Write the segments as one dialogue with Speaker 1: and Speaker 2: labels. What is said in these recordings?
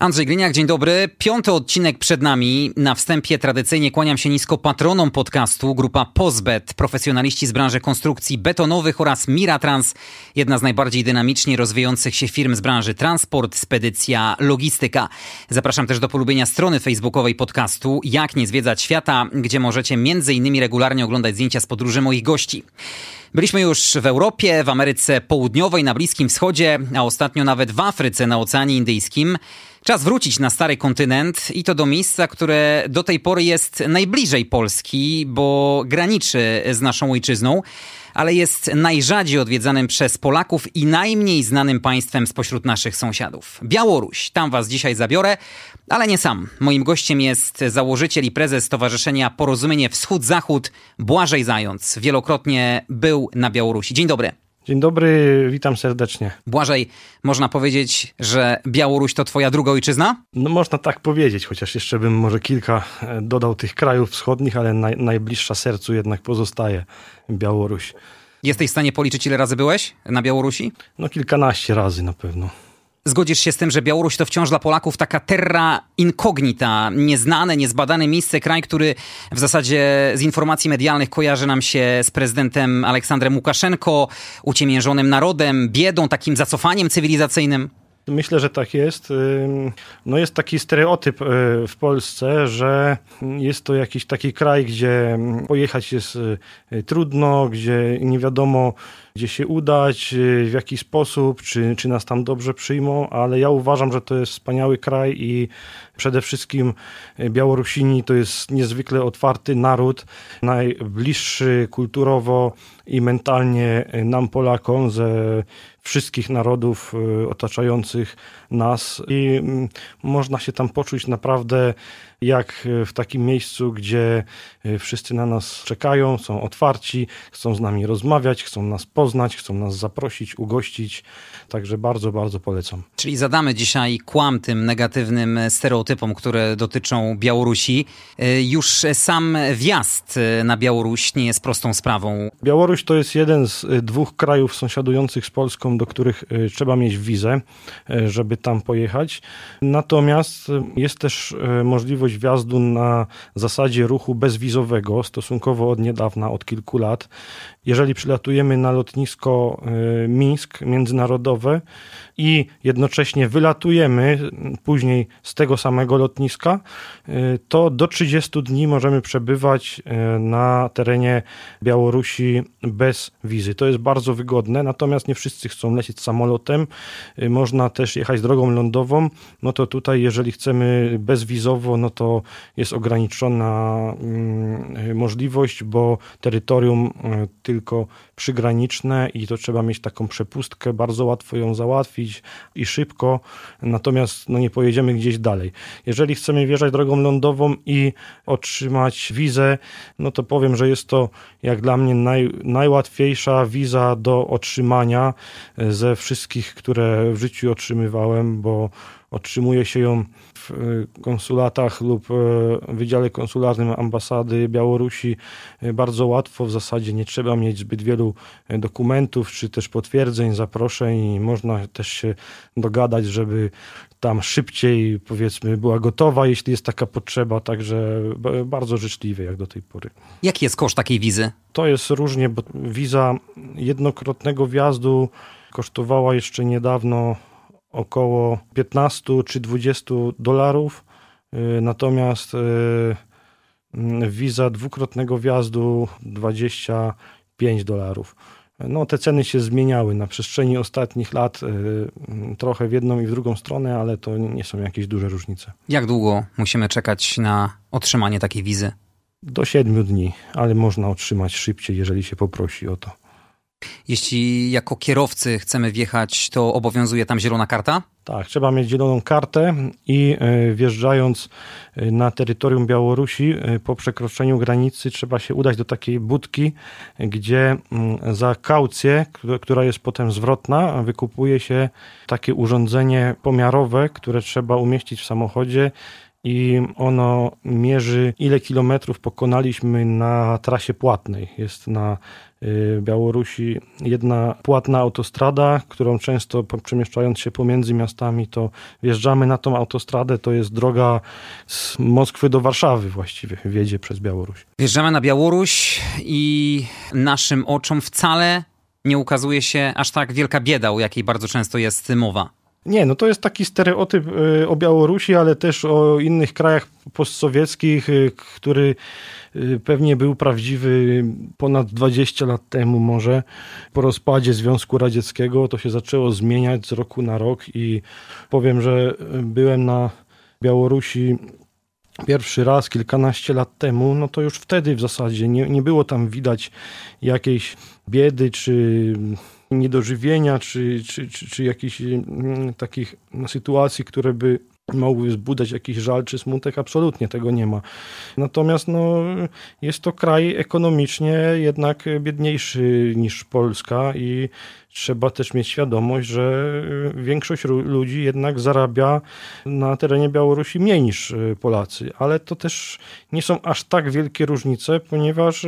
Speaker 1: Andrzej Gliniak, dzień dobry. Piąty odcinek przed nami. Na wstępie tradycyjnie kłaniam się nisko patronom podcastu. Grupa Pozbet, profesjonaliści z branży konstrukcji betonowych oraz Miratrans, jedna z najbardziej dynamicznie rozwijających się firm z branży transport, spedycja, logistyka. Zapraszam też do polubienia strony facebookowej podcastu Jak nie zwiedzać świata, gdzie możecie między innymi regularnie oglądać zdjęcia z podróży moich gości. Byliśmy już w Europie, w Ameryce Południowej, na Bliskim Wschodzie, a ostatnio nawet w Afryce, na Oceanie Indyjskim. Czas wrócić na stary kontynent i to do miejsca, które do tej pory jest najbliżej Polski, bo graniczy z naszą ojczyzną, ale jest najrzadziej odwiedzanym przez Polaków i najmniej znanym państwem spośród naszych sąsiadów. Białoruś. Tam was dzisiaj zabiorę, ale nie sam. Moim gościem jest założyciel i prezes Stowarzyszenia Porozumienie Wschód-Zachód, Błażej Zając. Wielokrotnie był na Białorusi. Dzień dobry.
Speaker 2: Dzień dobry, witam serdecznie.
Speaker 1: Błażej, można powiedzieć, że Białoruś to twoja druga ojczyzna?
Speaker 2: No można tak powiedzieć, chociaż jeszcze bym może kilka e, dodał tych krajów wschodnich, ale naj, najbliższa sercu jednak pozostaje Białoruś.
Speaker 1: Jesteś w stanie policzyć, ile razy byłeś na Białorusi?
Speaker 2: No kilkanaście razy na pewno.
Speaker 1: Zgodzisz się z tym, że Białoruś to wciąż dla Polaków taka terra incognita, nieznane, niezbadane miejsce, kraj, który w zasadzie z informacji medialnych kojarzy nam się z prezydentem Aleksandrem Łukaszenko, uciemiężonym narodem, biedą, takim zacofaniem cywilizacyjnym?
Speaker 2: Myślę, że tak jest. No jest taki stereotyp e, w Polsce, że jest to jakiś taki kraj, gdzie pojechać jest e, trudno, gdzie nie wiadomo, gdzie się udać, e, w jaki sposób, czy, czy nas tam dobrze przyjmą, ale ja uważam, że to jest wspaniały kraj i przede wszystkim Białorusini to jest niezwykle otwarty naród, najbliższy kulturowo i mentalnie nam Polakom ze wszystkich narodów y, otaczających nas i mm, można się tam poczuć naprawdę jak w takim miejscu, gdzie y, wszyscy na nas czekają, są otwarci, chcą z nami rozmawiać, chcą nas poznać, chcą nas zaprosić, ugościć. Także bardzo, bardzo polecam.
Speaker 1: Czyli zadamy dzisiaj kłam tym negatywnym stereotypom, które dotyczą Białorusi. Y, już sam wjazd na Białoruś nie jest prostą sprawą.
Speaker 2: Białoruś to jest jeden z dwóch krajów sąsiadujących z Polską, do których trzeba mieć wizę, żeby tam pojechać. Natomiast jest też e, możliwość wjazdu na zasadzie ruchu bezwizowego stosunkowo od niedawna, od kilku lat. Jeżeli przylatujemy na lotnisko e, Mińsk międzynarodowe i jednocześnie wylatujemy później z tego samego lotniska, e, to do 30 dni możemy przebywać na terenie Białorusi bez wizy. To jest bardzo wygodne, natomiast nie wszyscy chcą lecieć samolotem. Można też jechać drogą lądową, no to tutaj, jeżeli chcemy bezwizowo, no to jest ograniczona mm, możliwość, bo terytorium e, tylko przygraniczne i to trzeba mieć taką przepustkę, bardzo łatwo ją załatwić i szybko, natomiast no nie pojedziemy gdzieś dalej. Jeżeli chcemy wjeżdżać drogą lądową i otrzymać wizę, no to powiem, że jest to jak dla mnie naj, najłatwiejsza wiza do otrzymania e, ze wszystkich, które w życiu otrzymywałem, bo otrzymuje się ją w e, konsulatach lub e, Wydziale Konsularnym Ambasady Białorusi e, bardzo łatwo. W zasadzie nie trzeba mieć zbyt wielu dokumentów czy też potwierdzeń, zaproszeń i można też się dogadać, żeby tam szybciej powiedzmy była gotowa, jeśli jest taka potrzeba, także bardzo życzliwie jak do tej pory.
Speaker 1: Jaki jest koszt takiej wizy?
Speaker 2: To jest różnie, bo wiza jednokrotnego wjazdu kosztowała jeszcze niedawno około 15 czy 20 dolarów, y, natomiast y, wiza dwukrotnego wjazdu 25 dolarów. No, te ceny się zmieniały na przestrzeni ostatnich lat, y, trochę w jedną i w drugą stronę, ale to nie są jakieś duże różnice.
Speaker 1: Jak długo musimy czekać na otrzymanie takiej wizy?
Speaker 2: Do 7 dni, ale można otrzymać szybciej, jeżeli się poprosi o to.
Speaker 1: Jeśli jako kierowcy chcemy wjechać, to obowiązuje tam zielona karta?
Speaker 2: Tak, trzeba mieć zieloną kartę i e, wjeżdżając e, na terytorium Białorusi e, po przekroczeniu granicy trzeba się udać do takiej budki, gdzie mm, za kaucję, która jest potem zwrotna, wykupuje się takie urządzenie pomiarowe, które trzeba umieścić w samochodzie i ono mierzy, ile kilometrów pokonaliśmy na trasie płatnej. Jest na Białorusi jedna płatna autostrada, którą często przemieszczając się pomiędzy miastami, to wjeżdżamy na tą autostradę. To jest droga z Moskwy do Warszawy właściwie, wiedzie przez Białoruś.
Speaker 1: Wjeżdżamy na Białoruś i naszym oczom wcale nie ukazuje się aż tak wielka bieda, o jakiej bardzo często jest mowa.
Speaker 2: Nie, no to jest taki stereotyp y, o Białorusi, ale też o innych krajach postsowieckich, y, który y, pewnie był prawdziwy ponad 20 lat temu może. Po rozpadzie Związku Radzieckiego to się zaczęło zmieniać z roku na rok i powiem, że byłem na Białorusi pierwszy raz kilkanaście lat temu, no to już wtedy w zasadzie nie, nie było tam widać jakiejś biedy czy niedożywienia, czy, czy, czy, czy jakichś mm, takich sytuacji, które by mogły wzbudzać jakiś żal czy smutek, absolutnie tego nie ma. Natomiast no, jest to kraj ekonomicznie jednak biedniejszy niż Polska i trzeba też mieć świadomość, że większość ludzi jednak zarabia na terenie Białorusi mniej niż Polacy, ale to też nie są aż tak wielkie różnice, ponieważ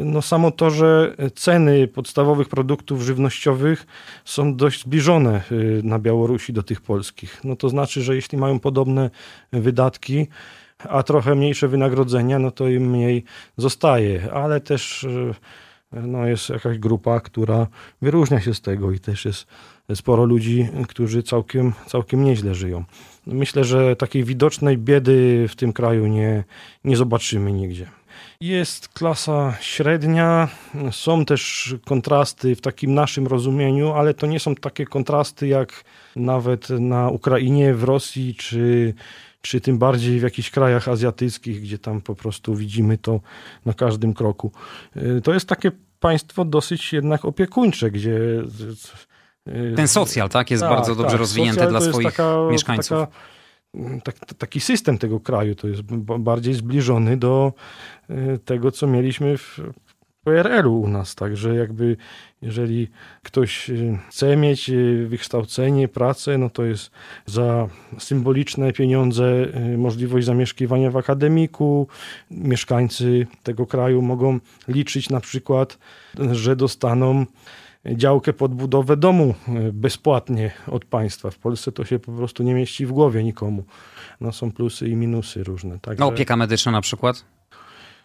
Speaker 2: no samo to, że ceny podstawowych produktów żywnościowych są dość zbliżone y, na Białorusi do tych polskich. No to znaczy, że jeśli mają podobne wydatki, a trochę mniejsze wynagrodzenia, no to im mniej zostaje, ale też y, no jest jakaś grupa, która wyróżnia się z tego i też jest sporo ludzi, którzy całkiem, całkiem nieźle żyją. Myślę, że takiej widocznej biedy w tym kraju nie, nie zobaczymy nigdzie. Jest klasa średnia, są też kontrasty w takim naszym rozumieniu, ale to nie są takie kontrasty jak nawet na Ukrainie, w Rosji czy, czy tym bardziej w jakichś krajach azjatyckich, gdzie tam po prostu widzimy to na każdym kroku. To jest takie państwo dosyć jednak opiekuńcze, gdzie
Speaker 1: ten socjal, tak, jest tak, bardzo dobrze tak. rozwinięty dla swoich taka, mieszkańców. Taka
Speaker 2: tak, taki system tego kraju to jest bardziej zbliżony do e, tego, co mieliśmy w PRL-u u nas. Także jakby jeżeli ktoś e, chce mieć e, wykształcenie, pracę, no to jest za symboliczne pieniądze możliwość zamieszkiwania w akademiku. Mieszkańcy tego kraju mogą liczyć na przykład, że dostaną działkę pod budowę domu e, bezpłatnie od państwa. W Polsce to się po prostu nie mieści w głowie nikomu. No są plusy i minusy różne.
Speaker 1: Także... No, opieka medyczna na przykład?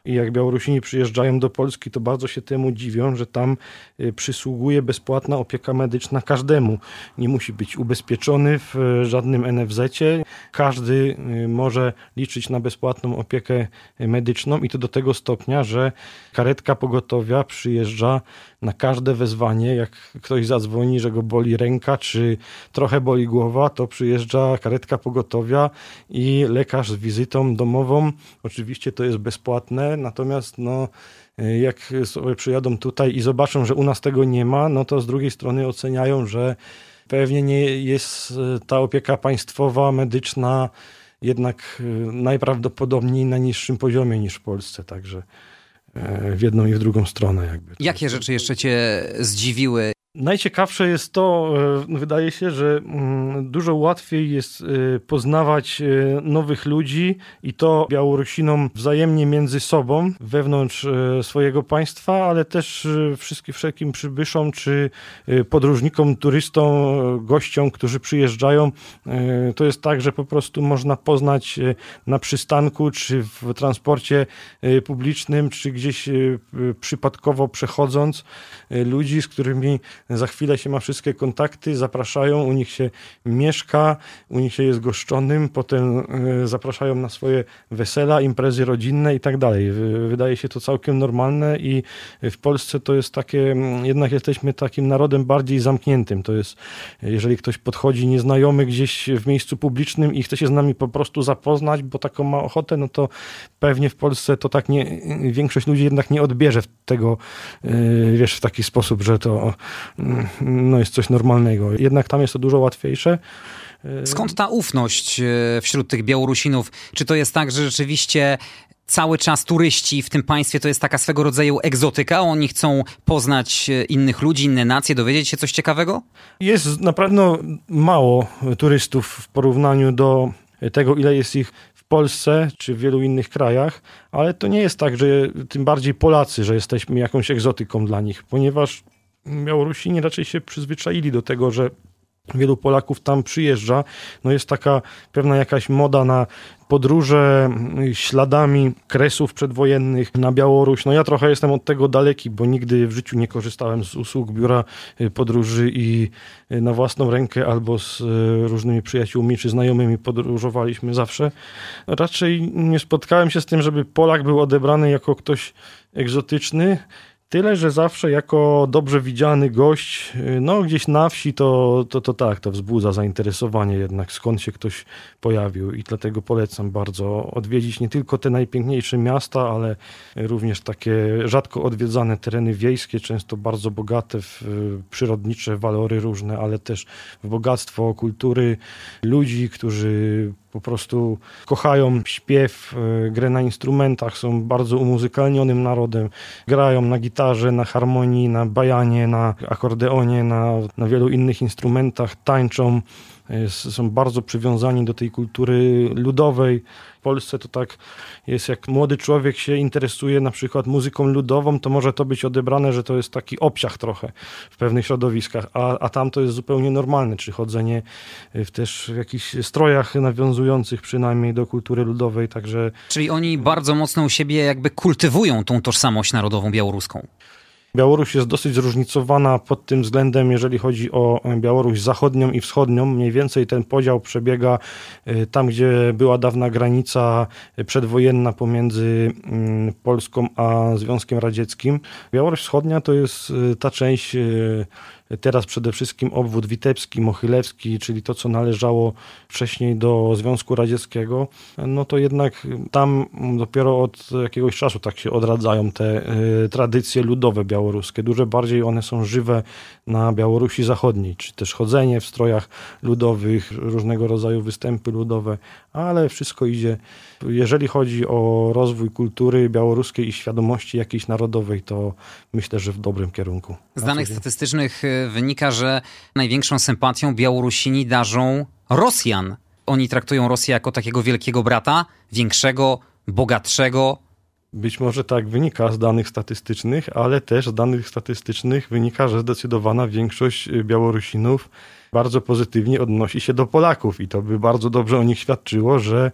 Speaker 2: I jak Białorusini przyjeżdżają do Polski, to bardzo się temu dziwią, że tam y, przysługuje bezpłatna opieka medyczna każdemu. Nie musi być ubezpieczony w y, żadnym NFZ-cie. Każdy może liczyć na bezpłatną opiekę medyczną i to do tego stopnia, że karetka pogotowia przyjeżdża na każde wezwanie. Jak ktoś zadzwoni, że go boli ręka, czy trochę boli głowa, to przyjeżdża karetka pogotowia i lekarz z wizytą domową. Oczywiście to jest bezpłatne natomiast no, jak sobie przyjadą tutaj i zobaczą, że u nas tego nie ma, no to z drugiej strony oceniają, że pewnie nie jest ta opieka państwowa, medyczna jednak najprawdopodobniej na niższym poziomie niż w Polsce, także e, w jedną i w drugą stronę. Jakby.
Speaker 1: Jakie rzeczy jeszcze cię zdziwiły
Speaker 2: Najciekawsze jest to, e, wydaje się, że mm, dużo łatwiej jest e, poznawać e, nowych ludzi i to Białorusinom wzajemnie między sobą, wewnątrz swojego państwa, ale też wszystkim wszelkim przybyszom czy podróżnikom, turystom, gościom, którzy przyjeżdżają. To jest tak, że po prostu można poznać na przystanku, czy w transporcie publicznym, czy gdzieś przypadkowo przechodząc ludzi, z którymi za chwilę się ma wszystkie kontakty, zapraszają, u nich się mieszka, u nich się jest goszczonym, potem e, zapraszają na swoje wesela, imprezy rodzinne i tak dalej. Wydaje się to całkiem normalne i w Polsce to jest takie, jednak jesteśmy takim narodem bardziej zamkniętym. To jest, jeżeli ktoś podchodzi nieznajomy gdzieś w miejscu publicznym i chce się z nami po prostu zapoznać, bo taką ma ochotę, no to pewnie w Polsce to tak nie, większość ludzi jednak nie odbierze tego, e, wiesz, w taki sposób, że to no, jest coś normalnego. Jednak tam jest to dużo łatwiejsze.
Speaker 1: Skąd ta ufność e, wśród tych Białorusinów? Czy to jest tak, że rzeczywiście cały czas turyści w tym państwie to jest taka swego rodzaju egzotyka? Oni chcą poznać e, innych ludzi, inne nacje, dowiedzieć się coś ciekawego?
Speaker 2: Jest naprawdę mało turystów w porównaniu do tego, ile jest ich w Polsce czy w wielu innych krajach, ale to nie jest tak, że tym bardziej Polacy, że jesteśmy jakąś egzotyką dla nich, ponieważ Białorusini raczej się przyzwyczaili do tego, że wielu Polaków tam przyjeżdża. No jest taka pewna jakaś moda na podróże śladami kresów przedwojennych na Białoruś. No ja trochę jestem od tego daleki, bo nigdy w życiu nie korzystałem z usług biura y, podróży i y, na własną rękę albo z y, różnymi przyjaciółmi czy znajomymi podróżowaliśmy zawsze. Raczej nie spotkałem się z tym, żeby Polak był odebrany jako ktoś egzotyczny. Tyle, że zawsze jako dobrze widziany gość, no gdzieś na wsi, to, to, to tak, to wzbudza zainteresowanie jednak, skąd się ktoś pojawił. I dlatego polecam bardzo odwiedzić nie tylko te najpiękniejsze miasta, ale również takie rzadko odwiedzane tereny wiejskie, często bardzo bogate w przyrodnicze walory różne, ale też w bogactwo kultury ludzi, którzy po prostu kochają śpiew, e, grę na instrumentach, są bardzo umuzykalnionym narodem. Grają na gitarze, na harmonii, na bajanie, na akordeonie, na, na wielu innych instrumentach, tańczą są bardzo przywiązani do tej kultury ludowej. Polsce to tak jest, jak młody człowiek się interesuje na przykład muzyką ludową, to może to być odebrane, że to jest taki obciach trochę w pewnych środowiskach, a, a tam to jest zupełnie normalne, czy chodzenie w też w jakichś strojach nawiązujących przynajmniej do kultury ludowej, także...
Speaker 1: Czyli oni bardzo mocno u siebie jakby kultywują tą tożsamość narodową białoruską.
Speaker 2: Białoruś jest dosyć zróżnicowana pod tym względem, jeżeli chodzi o Białoruś zachodnią i wschodnią. Mniej więcej ten podział przebiega y, tam, gdzie była dawna granica przedwojenna pomiędzy mm, Polską a Związkiem Radzieckim. Białoruś wschodnia to jest ta część Teraz przede wszystkim obwód witebski, mochylewski, czyli to, co należało wcześniej do Związku Radzieckiego, no to jednak tam dopiero od jakiegoś czasu tak się odradzają te y, tradycje ludowe białoruskie. Dużo bardziej one są żywe na Białorusi Zachodniej, czy też chodzenie w strojach ludowych, różnego rodzaju występy ludowe, ale wszystko idzie. Jeżeli chodzi o rozwój kultury białoruskiej i świadomości jakiejś narodowej, to myślę, że w dobrym kierunku.
Speaker 1: Z danych statystycznych y, wynika, że największą sympatią Białorusini darzą Rosjan. Oni traktują Rosję jako takiego wielkiego brata, większego, bogatszego,
Speaker 2: być może tak wynika z danych statystycznych, ale też z danych statystycznych wynika, że zdecydowana większość Białorusinów bardzo pozytywnie odnosi się do Polaków i to by bardzo dobrze o nich świadczyło, że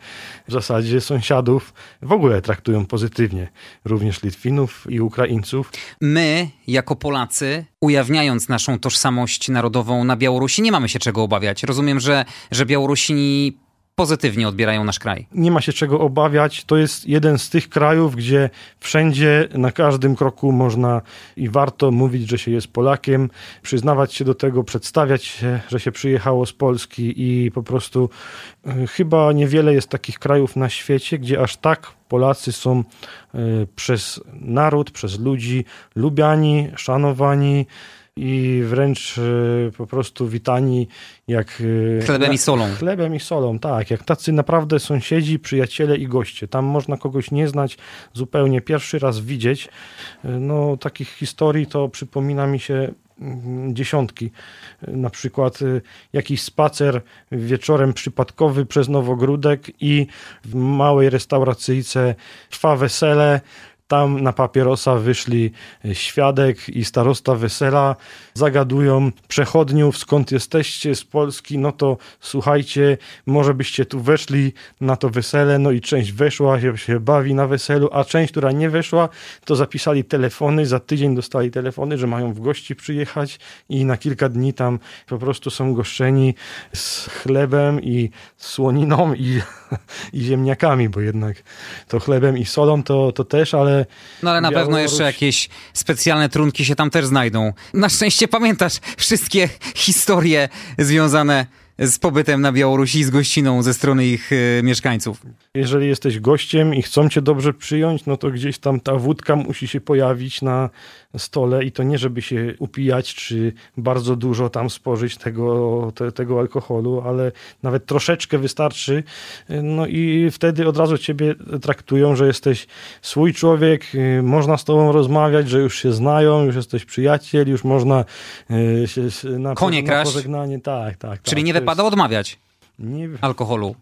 Speaker 2: w zasadzie sąsiadów w ogóle traktują pozytywnie, również Litwinów i Ukraińców.
Speaker 1: My, jako Polacy, ujawniając naszą tożsamość narodową na Białorusi, nie mamy się czego obawiać. Rozumiem, że, że Białorusini pozytywnie odbierają nasz kraj.
Speaker 2: Nie ma się czego obawiać. To jest jeden z tych krajów, gdzie wszędzie, na każdym kroku można i warto mówić, że się jest Polakiem, przyznawać się do tego, przedstawiać się, że się przyjechało z Polski i po prostu y, chyba niewiele jest takich krajów na świecie, gdzie aż tak Polacy są y, przez naród, przez ludzi lubiani, szanowani i wręcz e, po prostu witani jak...
Speaker 1: E, chlebem i solą.
Speaker 2: Chlebem i solą, tak. Jak tacy naprawdę sąsiedzi, przyjaciele i goście. Tam można kogoś nie znać, zupełnie pierwszy raz widzieć. E, no takich historii to przypomina mi się mm, dziesiątki. Na przykład jakiś spacer wieczorem przypadkowy przez Nowogródek i w małej restauracyjce trwa wesele, tam na papierosa wyszli świadek i starosta wesela, zagadują przechodniów, skąd jesteście z Polski, no to słuchajcie, może byście tu weszli na to wesele, no i część weszła, się, się bawi na weselu, a część, która nie weszła, to zapisali telefony, za tydzień dostali telefony, że mają w gości przyjechać i na kilka dni tam po prostu są goszczeni z chlebem i słoniną i, i ziemniakami, bo jednak to chlebem i solą to, to też, ale...
Speaker 1: No ale na Białoruś... pewno jeszcze jakieś specjalne trunki się tam też znajdą. Na szczęście pamiętasz wszystkie historie związane z pobytem na Białorusi, z gościną ze strony ich y, mieszkańców.
Speaker 2: Jeżeli jesteś gościem i chcą cię dobrze przyjąć, no to gdzieś tam ta wódka musi się pojawić na stole i to nie, żeby się upijać, czy bardzo dużo tam spożyć tego, te, tego alkoholu, ale nawet troszeczkę wystarczy. No i wtedy od razu ciebie traktują, że jesteś swój człowiek, y, można z tobą rozmawiać, że już się znają, już jesteś przyjaciel, już można y, się na,
Speaker 1: Konie
Speaker 2: na pożegnanie. Tak, tak.
Speaker 1: Czyli tak, nie wypada jest... odmawiać nie... alkoholu.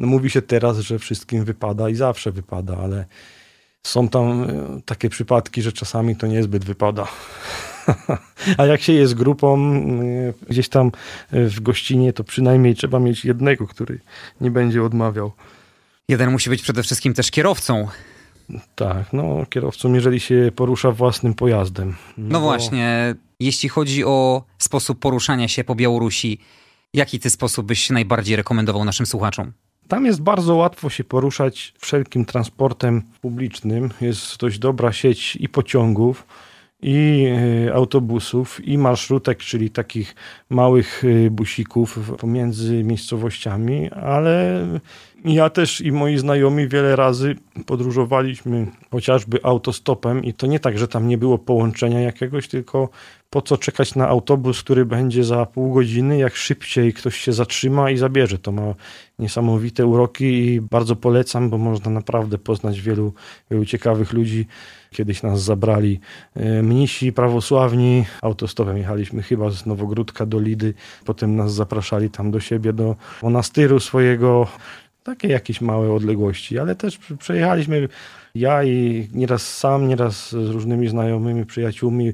Speaker 2: No mówi się teraz, że wszystkim wypada i zawsze wypada, ale są tam e, takie przypadki, że czasami to niezbyt wypada. A jak się jest grupą e, gdzieś tam e, w gościnie, to przynajmniej trzeba mieć jednego, który nie będzie odmawiał.
Speaker 1: Jeden musi być przede wszystkim też kierowcą.
Speaker 2: Tak, no kierowcą, jeżeli się porusza własnym pojazdem.
Speaker 1: No, no właśnie, jeśli chodzi o sposób poruszania się po Białorusi, jaki ty sposób byś najbardziej rekomendował naszym słuchaczom?
Speaker 2: Tam jest bardzo łatwo się poruszać wszelkim transportem publicznym. Jest dość dobra sieć i pociągów, i e, autobusów, i marszrutek, czyli takich małych e, busików pomiędzy miejscowościami, ale ja też i moi znajomi wiele razy podróżowaliśmy chociażby autostopem i to nie tak, że tam nie było połączenia jakiegoś, tylko po co czekać na autobus, który będzie za pół godziny, jak szybciej ktoś się zatrzyma i zabierze. To ma niesamowite uroki i bardzo polecam, bo można naprawdę poznać wielu, wielu ciekawych ludzi. Kiedyś nas zabrali e, mnisi prawosławni, autostopem jechaliśmy chyba z Nowogródka do Lidy, potem nas zapraszali tam do siebie, do monastyru swojego, takie jakieś małe odległości, ale też przejechaliśmy. Ja i nieraz sam, nieraz z różnymi znajomymi, przyjaciółmi,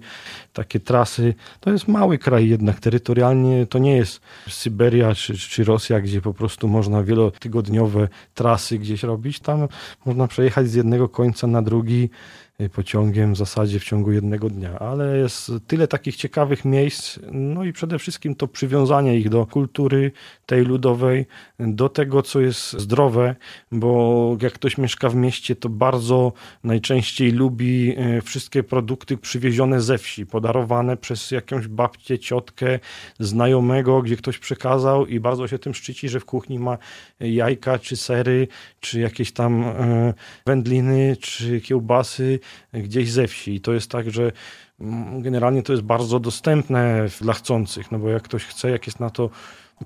Speaker 2: takie trasy. To jest mały kraj jednak, terytorialnie to nie jest Syberia czy, czy Rosja, gdzie po prostu można wielotygodniowe trasy gdzieś robić. Tam można przejechać z jednego końca na drugi pociągiem w zasadzie w ciągu jednego dnia, ale jest tyle takich ciekawych miejsc, no i przede wszystkim to przywiązanie ich do kultury tej ludowej, do tego, co jest zdrowe, bo jak ktoś mieszka w mieście, to bardzo najczęściej lubi y, wszystkie produkty przywiezione ze wsi, podarowane przez jakąś babcię, ciotkę, znajomego, gdzie ktoś przekazał i bardzo się tym szczyci, że w kuchni ma jajka, czy sery, czy jakieś tam y, wędliny, czy kiełbasy, gdzieś ze wsi. I to jest tak, że mm, generalnie to jest bardzo dostępne dla chcących, no bo jak ktoś chce, jak jest na to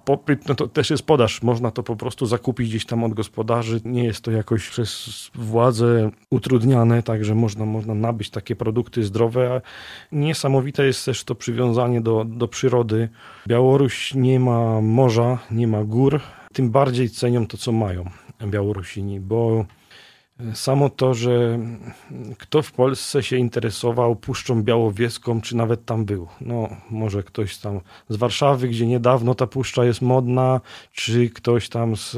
Speaker 2: popyt, no to też jest podaż. Można to po prostu zakupić gdzieś tam od gospodarzy. Nie jest to jakoś przez władze utrudniane, także można, można nabyć takie produkty zdrowe. A niesamowite jest też to przywiązanie do, do przyrody. Białoruś nie ma morza, nie ma gór, tym bardziej cenią to, co mają Białorusini, bo Samo to, że kto w Polsce się interesował Puszczą Białowieską, czy nawet tam był. No, może ktoś tam z Warszawy, gdzie niedawno ta puszcza jest modna, czy ktoś tam z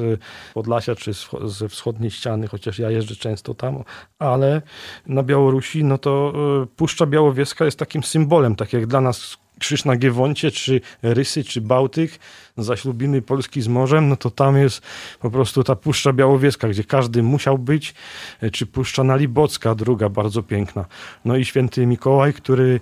Speaker 2: Podlasia, czy ze wschodniej ściany, chociaż ja jeżdżę często tam, ale na Białorusi, no to e, Puszcza Białowieska jest takim symbolem, tak jak dla nas Krzyż na Giewoncie, czy Rysy, czy Bałtyk, zaślubiny Polski z morzem, no to tam jest po prostu ta Puszcza Białowieska, gdzie każdy musiał być, e, czy Puszcza Nalibocka, druga bardzo piękna. No i Święty Mikołaj, który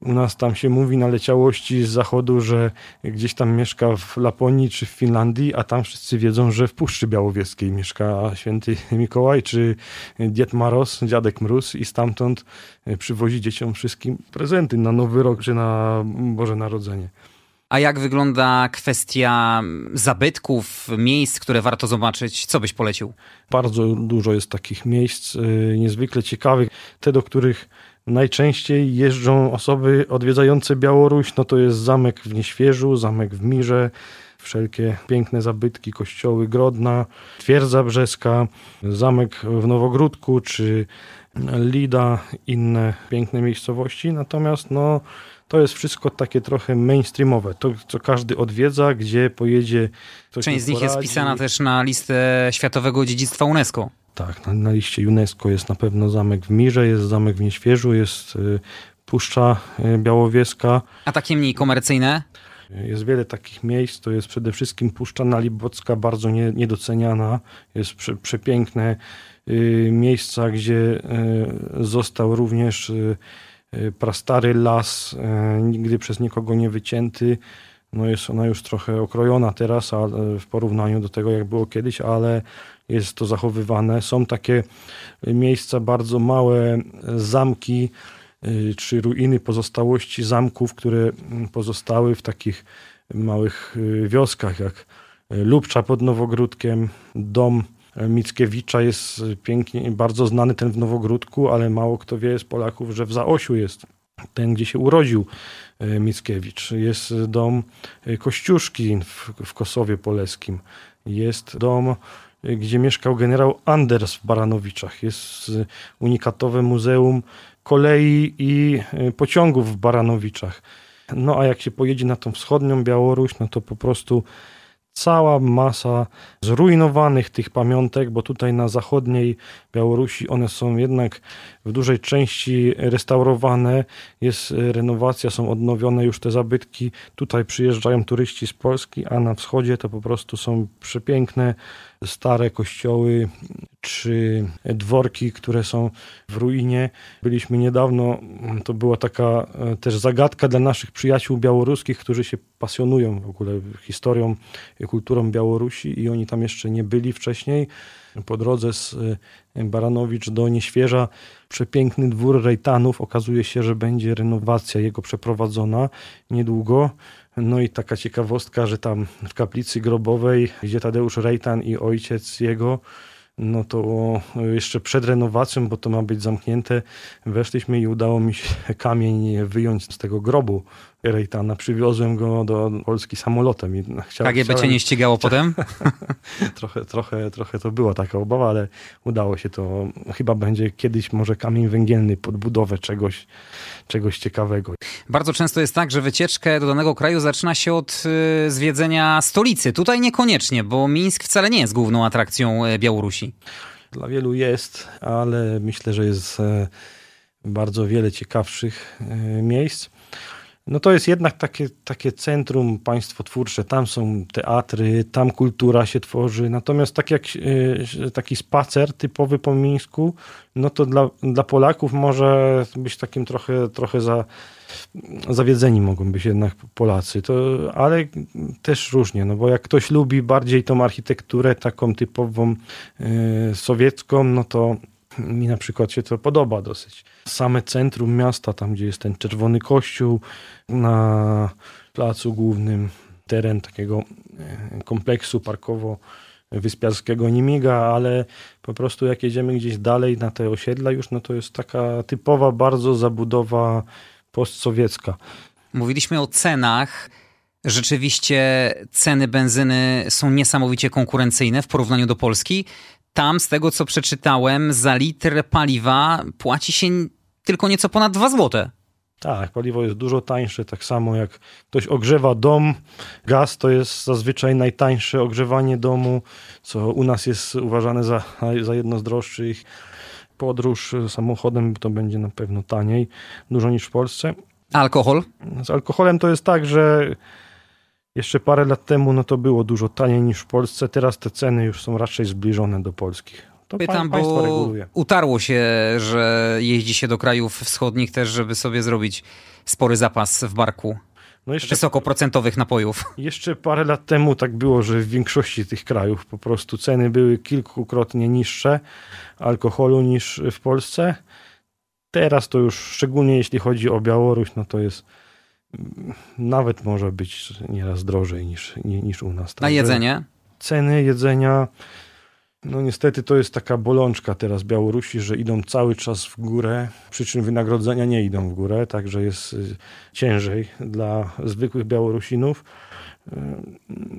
Speaker 2: u nas tam się mówi na leciałości z zachodu, że gdzieś tam mieszka w Laponii czy w Finlandii, a tam wszyscy wiedzą, że w Puszczy Białowieskiej mieszka święty Mikołaj czy Dzied Maros, Dziadek Mróz i stamtąd przywozi dzieciom wszystkim prezenty na Nowy Rok czy na Boże Narodzenie.
Speaker 1: A jak wygląda kwestia zabytków, miejsc, które warto zobaczyć? Co byś polecił?
Speaker 2: Bardzo dużo jest takich miejsc y, niezwykle ciekawych. Te, do których najczęściej jeżdżą osoby odwiedzające Białoruś, no to jest zamek w Nieświeżu, zamek w Mirze, wszelkie piękne zabytki, kościoły Grodna, Twierdza Brzeska, zamek w Nowogródku czy Lida, inne piękne miejscowości, natomiast no, to jest wszystko takie trochę mainstreamowe. To, co każdy odwiedza, gdzie pojedzie.
Speaker 1: Część z nich poradzi. jest wpisana też na listę Światowego Dziedzictwa UNESCO.
Speaker 2: Tak, na, na, liście UNESCO jest na pewno zamek w Mirze, jest zamek w Nieświeżu, jest y, Puszcza y, Białowieska.
Speaker 1: A takie mniej komercyjne?
Speaker 2: Jest wiele takich miejsc, to jest przede wszystkim Puszcza Nalibocka, bardzo nie, niedoceniana. Jest prze, przepiękne y, miejsca, gdzie y, został również y prastary las, y, nigdy przez nikogo nie wycięty. No jest ona już trochę okrojona teraz ale w porównaniu do tego, jak było kiedyś, ale jest to zachowywane. Są takie miejsca, bardzo małe zamki, Y, czy ruiny pozostałości zamków, które mm, pozostały w takich małych y, wioskach, jak y, Lubcza pod Nowogródkiem, dom Mickiewicza jest pięknie, bardzo znany ten w Nowogródku, ale mało kto wie z Polaków, że w Zaosiu jest ten, gdzie się urodził Mickiewicz. Jest dom Kościuszki w, w Kosowie Poleskim. Jest dom gdzie mieszkał generał Anders w Baranowiczach. Jest unikatowe muzeum kolei i pociągów w Baranowiczach. No a jak się pojedzie na tą wschodnią Białoruś, no to po prostu cała masa zrujnowanych tych pamiątek, bo tutaj na zachodniej Białorusi one są jednak w dużej części restaurowane, jest renowacja, są odnowione już te zabytki. Tutaj przyjeżdżają turyści z Polski, a na wschodzie to po prostu są przepiękne stare kościoły czy dworki, które są w ruinie. Byliśmy niedawno, to była taka e, też zagadka dla naszych przyjaciół białoruskich, którzy się pasjonują w ogóle historią i kulturą Białorusi i oni tam jeszcze nie byli wcześniej. Po drodze z e, Baranowicz do Nieświeża przepiękny dwór Rejtanów. Okazuje się, że będzie renowacja jego przeprowadzona niedługo. No i taka ciekawostka, że tam w kaplicy grobowej, gdzie Tadeusz Rejtan i ojciec jego, no to jeszcze przed renowacją, bo to ma być zamknięte, weszliśmy i udało mi się kamień wyjąć z tego grobu Rejtana. Przywiozłem go do Polski samolotem. I
Speaker 1: chciałem, KGB chciałem... cię nie ścigało potem?
Speaker 2: trochę, trochę, trochę to była taka obawa, ale udało się to. Chyba będzie kiedyś może kamień węgielny pod budowę czegoś, czegoś ciekawego.
Speaker 1: Bardzo często jest tak, że wycieczkę do danego kraju zaczyna się od y, zwiedzenia stolicy. Tutaj niekoniecznie, bo Mińsk wcale nie jest główną atrakcją y, Białorusi.
Speaker 2: Dla wielu jest, ale myślę, że jest e, bardzo wiele ciekawszych e, miejsc. No to jest jednak takie, takie centrum państwotwórcze, tam są teatry, tam kultura się tworzy. Natomiast tak jak e, taki spacer typowy po Mińsku, no to dla, dla Polaków może być takim trochę, trochę za, zawiedzeni mogą być jednak Polacy. To, ale też różnie, no bo jak ktoś lubi bardziej tą architekturę taką typową e, sowiecką, no to mi na przykład się to podoba dosyć. Same centrum miasta, tam gdzie jest ten czerwony kościół, na placu głównym teren takiego e, kompleksu parkowo wyspiarskiego nie miga, ale po prostu jak jedziemy gdzieś dalej na te osiedla już, no to jest taka typowa bardzo zabudowa postsowiecka.
Speaker 1: Mówiliśmy o cenach. Rzeczywiście ceny benzyny są niesamowicie konkurencyjne w porównaniu do Polski. Tam, z tego co przeczytałem, za litr paliwa płaci się tylko nieco ponad 2 złote.
Speaker 2: Tak, paliwo jest dużo tańsze, tak samo jak ktoś ogrzewa dom, gaz to jest zazwyczaj najtańsze ogrzewanie domu, co u nas jest uważane za, za jedno z droższych. Podróż samochodem to będzie na pewno taniej, dużo niż w Polsce.
Speaker 1: alkohol?
Speaker 2: Z alkoholem to jest tak, że jeszcze parę lat temu no to było dużo taniej niż w Polsce, teraz te ceny już są raczej zbliżone do polskich.
Speaker 1: To Pytam, bo reguluje. utarło się, że jeździ się do krajów wschodnich też, żeby sobie zrobić spory zapas w barku no jeszcze, wysokoprocentowych napojów.
Speaker 2: Jeszcze parę lat temu tak było, że w większości tych krajów po prostu ceny były kilkukrotnie niższe alkoholu niż w Polsce. Teraz to już, szczególnie jeśli chodzi o Białoruś, no to jest nawet może być nieraz drożej niż, niż u nas.
Speaker 1: Na jedzenie?
Speaker 2: Ceny jedzenia no niestety to jest taka bolączka teraz Białorusi, że idą cały czas w górę, przy czym wynagrodzenia nie idą w górę, także jest y, ciężej dla zwykłych Białorusinów. Y,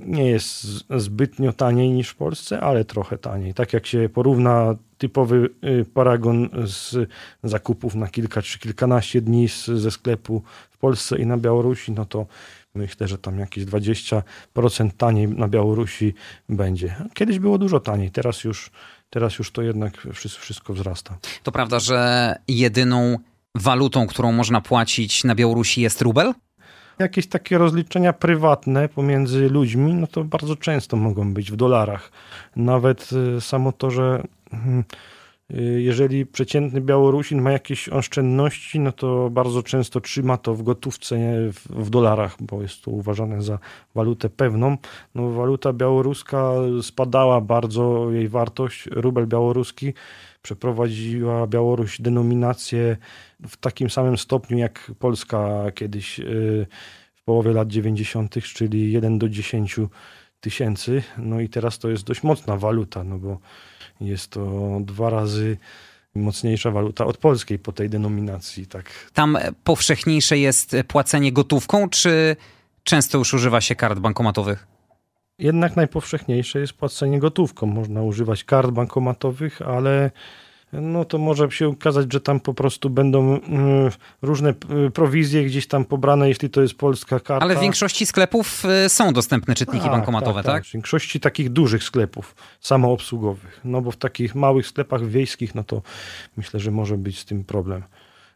Speaker 2: nie jest zbytnio taniej niż w Polsce, ale trochę taniej. Tak jak się porówna typowy paragon z zakupów na kilka czy kilkanaście dni z, ze sklepu w Polsce i na Białorusi, no to myślę, że tam jakieś 20% taniej na Białorusi będzie. Kiedyś było dużo taniej, teraz już, teraz już to jednak wszystko, wszystko wzrasta.
Speaker 1: To prawda, że jedyną walutą, którą można płacić na Białorusi jest rubel?
Speaker 2: Jakieś takie rozliczenia prywatne pomiędzy ludźmi, no to bardzo często mogą być w dolarach. Nawet y, samo to, że y, jeżeli przeciętny Białorusin ma jakieś oszczędności, no to bardzo często trzyma to w gotówce, nie w, dolarach, bo jest to uważane za walutę pewną. No, waluta białoruska spadała bardzo, jej wartość, rubel białoruski przeprowadziła Białoruś denominację w takim samym stopniu jak Polska kiedyś y, w połowie lat 90., czyli 1 do 10 tysięcy. No i teraz to jest dość mocna waluta, no bo jest to dwa razy mocniejsza waluta od polskiej po tej denominacji. Tak.
Speaker 1: Tam powszechniejsze jest płacenie gotówką, czy często już używa się kart bankomatowych?
Speaker 2: Jednak najpowszechniejsze jest płacenie gotówką. Można używać kart bankomatowych, ale no to może się okazać, że tam po prostu będą y, różne y, prowizje gdzieś tam pobrane, jeśli to jest polska karta.
Speaker 1: Ale w większości sklepów y, są dostępne czytniki tak, bankomatowe, tak, tak?
Speaker 2: tak? W większości takich dużych sklepów samoobsługowych. No bo w takich małych sklepach wiejskich, no to myślę, że może być z tym problem.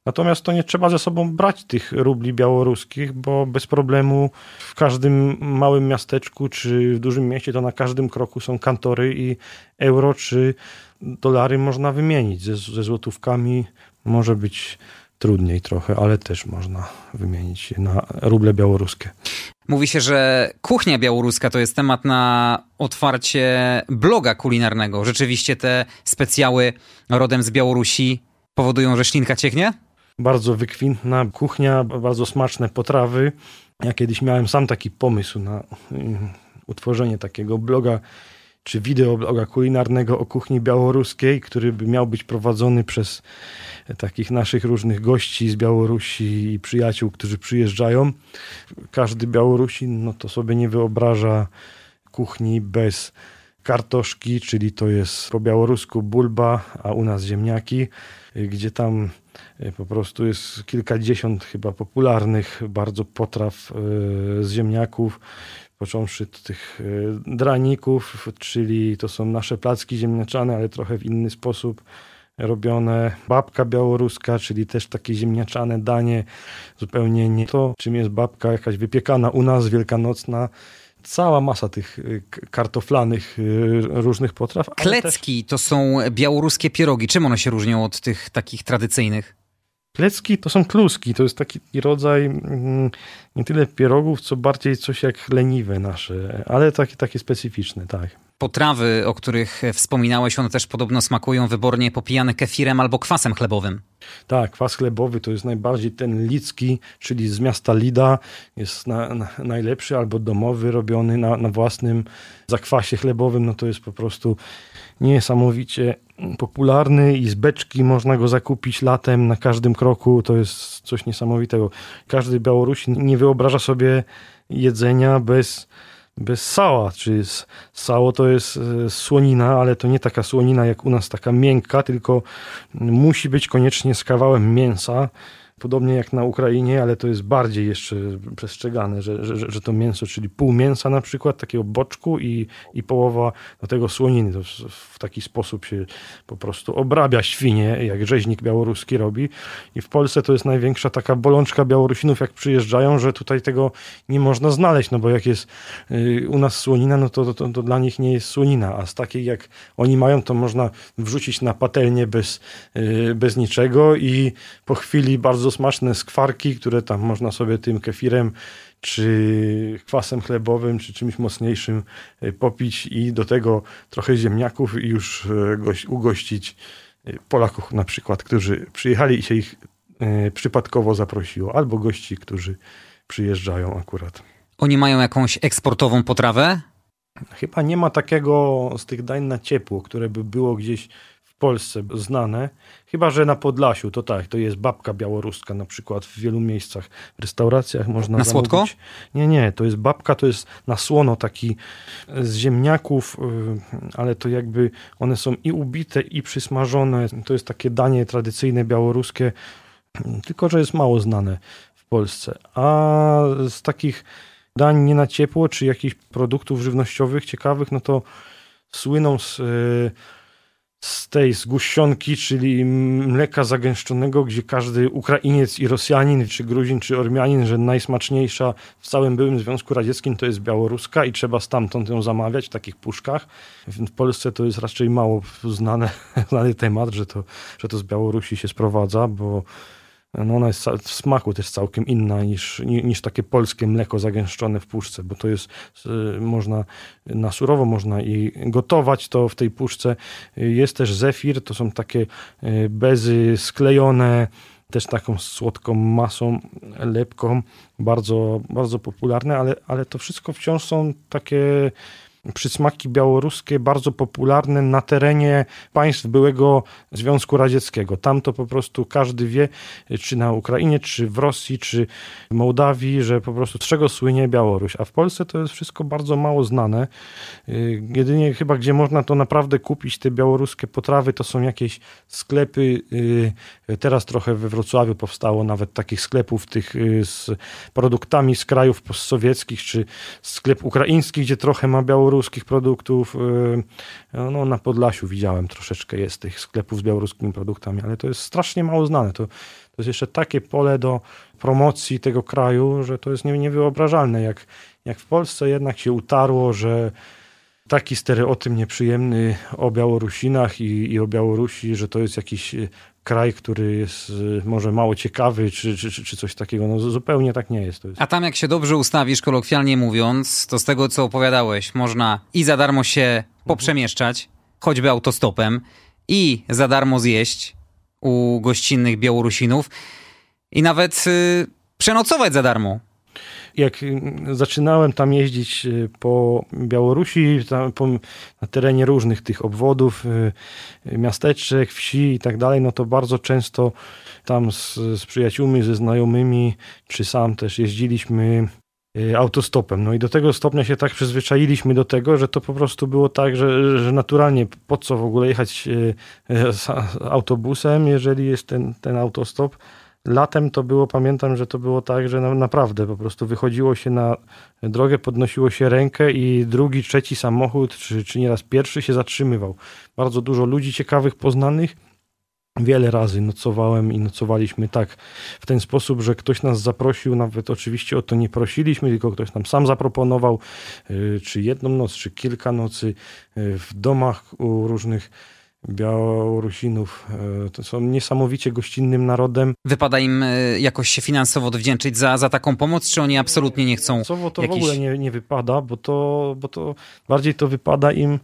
Speaker 2: Natomiast to nie trzeba ze sobą brać tych rubli białoruskich, bo bez problemu w każdym małym miasteczku czy w dużym mieście to na każdym kroku są kantory i euro czy dolary można wymienić. Ze, ze złotówkami może być trudniej trochę, ale też można wymienić na ruble białoruskie.
Speaker 1: Mówi się, że kuchnia białoruska to jest temat na otwarcie bloga kulinarnego. Rzeczywiście te specjały rodem z Białorusi powodują, że ślinka cieknie?
Speaker 2: bardzo wykwintna kuchnia, bardzo smaczne potrawy. Ja kiedyś miałem sam taki pomysł na mm, utworzenie takiego bloga czy wideobloga kulinarnego o kuchni białoruskiej, który miał być prowadzony przez takich naszych różnych gości z Białorusi i przyjaciół, którzy przyjeżdżają. Każdy Białorusin no to sobie nie wyobraża kuchni bez kartoszki, czyli to jest po białorusku bulba, a u nas ziemniaki, gdzie tam e, po prostu jest kilkadziesiąt chyba popularnych bardzo potraw e, z ziemniaków, począwszy od tych e, draników, czyli to są nasze placki ziemniaczane, ale trochę w inny sposób robione. Babka białoruska, czyli też takie ziemniaczane danie, zupełnie nie to, czym jest babka jakaś wypiekana u nas, wielkanocna, cała masa tych y, kartoflanych y, różnych potraw.
Speaker 1: Klecki też... to są białoruskie pierogi. Czym one się różnią od tych takich tradycyjnych?
Speaker 2: Klecki to są kluski, to jest taki rodzaj mm, nie tyle pierogów, co bardziej coś jak leniwe nasze, ale takie, takie specyficzne, tak.
Speaker 1: Potrawy, o których wspominałeś, one też podobno smakują wybornie popijane kefirem albo kwasem chlebowym.
Speaker 2: Tak, kwas chlebowy to jest najbardziej ten licki, czyli z miasta Lida, jest na, na, najlepszy albo domowy, robiony na, na własnym zakwasie chlebowym, no to jest po prostu niesamowicie popularny i z beczki można go zakupić latem na każdym kroku. To jest coś niesamowitego. Każdy Białorusin nie wyobraża sobie jedzenia bez, bez sała. Czyli sało to jest e, słonina, ale to nie taka słonina jak u nas, taka miękka, tylko musi być koniecznie z kawałem mięsa podobnie jak na Ukrainie, ale to jest bardziej jeszcze przestrzegane, że, że, że to mięso, czyli pół mięsa na przykład, takiego boczku i, i połowa do tego słoniny. To w, w taki sposób się po prostu obrabia świnie, jak rzeźnik białoruski robi. I w Polsce to jest największa taka bolączka Białorusinów, jak przyjeżdżają, że tutaj tego nie można znaleźć, no bo jak jest y, u nas słonina, no to, to, to dla nich nie jest słonina, a z takiej jak oni mają, to można wrzucić na patelnię bez, y, bez niczego i po chwili bardzo smaczne skwarki, które tam można sobie tym kefirem czy kwasem chlebowym, czy czymś mocniejszym e, popić i do tego trochę ziemniaków i już e, ugościć e, Polaków na przykład, którzy przyjechali i się ich przypadkowo zaprosiło, albo gości, którzy przyjeżdżają akurat.
Speaker 1: Oni mają jakąś eksportową potrawę?
Speaker 2: Chyba nie ma takiego z tych dań na ciepło, które by było gdzieś Polsce znane, chyba że na Podlasiu, to tak, to jest babka białoruska na przykład w wielu miejscach, w restauracjach można
Speaker 1: Na słodko?
Speaker 2: zamówić. Nie, nie, to jest babka, to jest na słono taki z ziemniaków, y, ale to jakby one są i ubite, i przysmażone. To jest takie danie tradycyjne białoruskie, tylko że jest mało znane w Polsce. A z takich dań nie na ciepło, czy jakichś produktów żywnościowych ciekawych, no to słyną z, y, z tej zguścionki, czyli mleka zagęszczonego, gdzie każdy Ukrainiec i Rosjanin, czy Gruzin, czy Ormianin, że najsmaczniejsza w całym byłym Związku Radzieckim to jest białoruska i trzeba stamtąd ją zamawiać w takich puszkach. W Polsce to jest raczej mało znane, znany temat, że to, że to z Białorusi się sprowadza, bo no ona jest w smaku też całkiem inna niż, niż takie polskie mleko zagęszczone w puszce, bo to jest, y, można na surowo można i gotować to w tej puszce. Jest też zefir, to są takie y, bezy sklejone, też taką słodką masą, lepką, bardzo, bardzo popularne, ale, ale to wszystko wciąż są takie przysmaki białoruskie bardzo popularne na terenie państw byłego Związku Radzieckiego. Tam to po prostu każdy wie, czy na Ukrainie, czy w Rosji, czy w Mołdawii, że po prostu z czego słynie Białoruś. A w Polsce to jest wszystko bardzo mało znane. Y, jedynie chyba, gdzie można to naprawdę kupić, te białoruskie potrawy, to są jakieś sklepy. Y, teraz trochę we Wrocławiu powstało nawet takich sklepów tych y, z produktami z krajów postsowieckich, czy sklep ukraiński, gdzie trochę ma białoruski białoruskich produktów. Y, no, na Podlasiu widziałem troszeczkę jest tych sklepów z białoruskimi produktami, ale to jest strasznie mało znane. To, to jest jeszcze takie pole do promocji tego kraju, że to jest niewyobrażalne, jak, jak w Polsce jednak się utarło, że taki stereotyp nieprzyjemny o Białorusinach i, i o Białorusi, że to jest jakiś kraj, który jest y, może mało ciekawy, czy, czy, czy coś takiego. No zupełnie tak nie jest. jest.
Speaker 1: A tam jak się dobrze ustawisz, kolokwialnie mówiąc, to z tego co opowiadałeś, można i za darmo się poprzemieszczać, choćby autostopem, i za darmo zjeść u gościnnych Białorusinów i nawet y, przenocować za darmo
Speaker 2: jak y, zaczynałem tam jeździć y, po Białorusi, po, na terenie różnych tych obwodów, y, miasteczek, wsi i tak dalej, no to bardzo często tam z, z przyjaciółmi, ze znajomymi, czy sam też jeździliśmy autostopem. No i do tego stopnia się tak przyzwyczailiśmy do tego, że to po prostu było tak, że, że naturalnie po co w ogóle jechać autobusem, jeżeli jest ten, ten autostop, Latem to było, pamiętam, że to było tak, że naprawdę po prostu wychodziło się na drogę, podnosiło się rękę i drugi, trzeci samochód, czy, czy nieraz pierwszy się zatrzymywał. Bardzo dużo ludzi ciekawych, poznanych. Wiele razy nocowałem i nocowaliśmy tak w ten sposób, że ktoś nas zaprosił, nawet oczywiście o to nie prosiliśmy, tylko ktoś nam sam zaproponował, y, czy jedną noc, czy kilka nocy y, w domach u różnych Białorusinów. E, to są niesamowicie gościnnym narodem.
Speaker 1: Wypada im e, jakoś się finansowo odwdzięczyć za, za taką pomoc, czy oni absolutnie nie chcą?
Speaker 2: Finansowo to jakiś... w ogóle nie, nie wypada, bo to, bo to bardziej to wypada im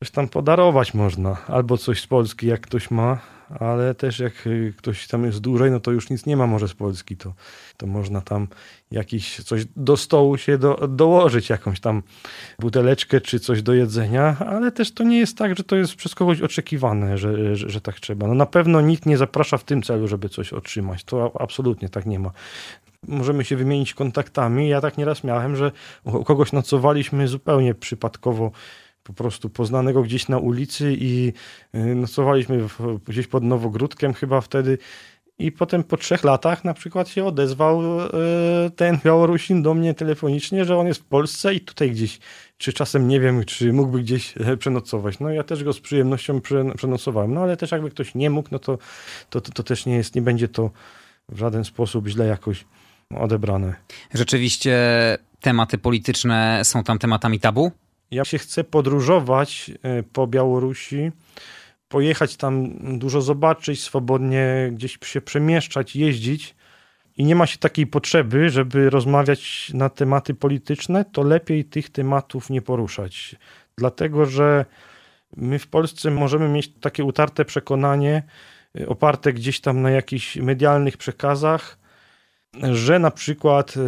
Speaker 2: coś tam podarować można. Albo coś z Polski, jak ktoś ma, ale też jak y, ktoś tam jest dłużej, no to już nic nie ma może z Polski, to, to można tam jakiś coś do stołu się do, dołożyć, jakąś tam buteleczkę czy coś do jedzenia, ale też to nie jest tak, że to jest przez kogoś oczekiwane, że, że, że tak trzeba. No na pewno nikt nie zaprasza w tym celu, żeby coś otrzymać. To absolutnie tak nie ma możemy się wymienić kontaktami. Ja tak nieraz miałem, że u kogoś nocowaliśmy zupełnie przypadkowo po prostu poznanego gdzieś na ulicy i y, nocowaliśmy gdzieś pod Nowogródkiem chyba wtedy i potem po trzech latach na przykład się odezwał y, ten Białorusin do mnie telefonicznie, że on jest w Polsce i tutaj gdzieś, czy czasem nie wiem, czy mógłby gdzieś e, przenocować. No ja też go z przyjemnością przenocowałem, no ale też jakby ktoś nie mógł, no to, to, to, to też nie jest, nie będzie to w żaden sposób źle jakoś odebrane.
Speaker 1: Rzeczywiście tematy polityczne są tam tematami tabu?
Speaker 2: Ja się chcę podróżować e, po Białorusi, pojechać tam dużo zobaczyć, swobodnie gdzieś się przemieszczać, jeździć i nie ma się takiej potrzeby, żeby rozmawiać na tematy polityczne, to lepiej tych tematów nie poruszać. Dlatego, że my w Polsce możemy mieć takie utarte przekonanie, e, oparte gdzieś tam na jakichś medialnych przekazach, że na przykład y,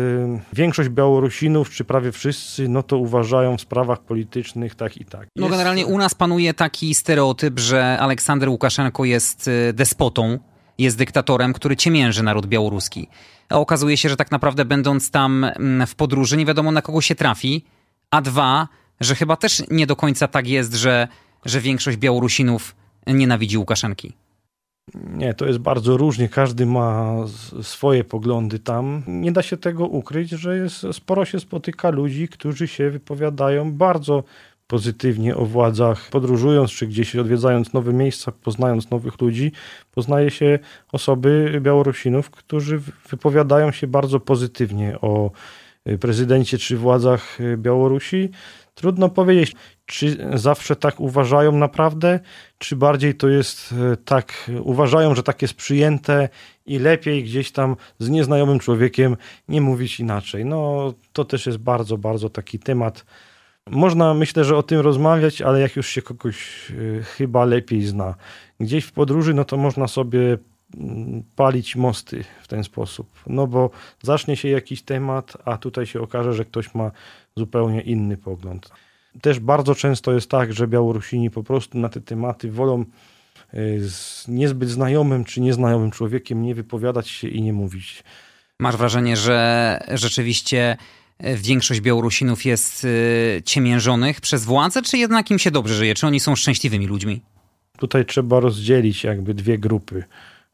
Speaker 2: większość Białorusinów, czy prawie wszyscy, no to uważają w sprawach politycznych tak i tak.
Speaker 1: No generalnie u nas panuje taki stereotyp, że Aleksander Łukaszenko jest y, despotą, jest dyktatorem, który ciemięży naród białoruski. A okazuje się, że tak naprawdę będąc tam mm, w podróży nie wiadomo na kogo się trafi, a dwa, że chyba też nie do końca tak jest, że, że większość Białorusinów nienawidzi Łukaszenki.
Speaker 2: Nie, to jest bardzo różnie. Każdy ma swoje poglądy tam. Nie da się tego ukryć, że jest, sporo się spotyka ludzi, którzy się wypowiadają bardzo pozytywnie o władzach. Podróżując czy gdzieś odwiedzając nowe miejsca, poznając nowych ludzi, poznaje się osoby Białorusinów, którzy wypowiadają się bardzo pozytywnie o prezydencie czy władzach Białorusi. Trudno powiedzieć, czy zawsze tak uważają naprawdę, czy bardziej to jest e, tak, uważają, że tak jest przyjęte i lepiej gdzieś tam z nieznajomym człowiekiem nie mówić inaczej. No to też jest bardzo, bardzo taki temat. Można myślę, że o tym rozmawiać, ale jak już się kogoś e, chyba lepiej zna. Gdzieś w podróży, no to można sobie mm, palić mosty w ten sposób. No bo zacznie się jakiś temat, a tutaj się okaże, że ktoś ma zupełnie inny pogląd. Też bardzo często jest tak, że Białorusini po prostu na te tematy wolą e, z niezbyt znajomym czy nieznajomym człowiekiem nie wypowiadać się i nie mówić.
Speaker 1: Masz wrażenie, że rzeczywiście e, większość Białorusinów jest e, ciemiężonych przez władzę, czy jednak im się dobrze żyje? Czy oni są szczęśliwymi ludźmi?
Speaker 2: Tutaj trzeba rozdzielić jakby dwie grupy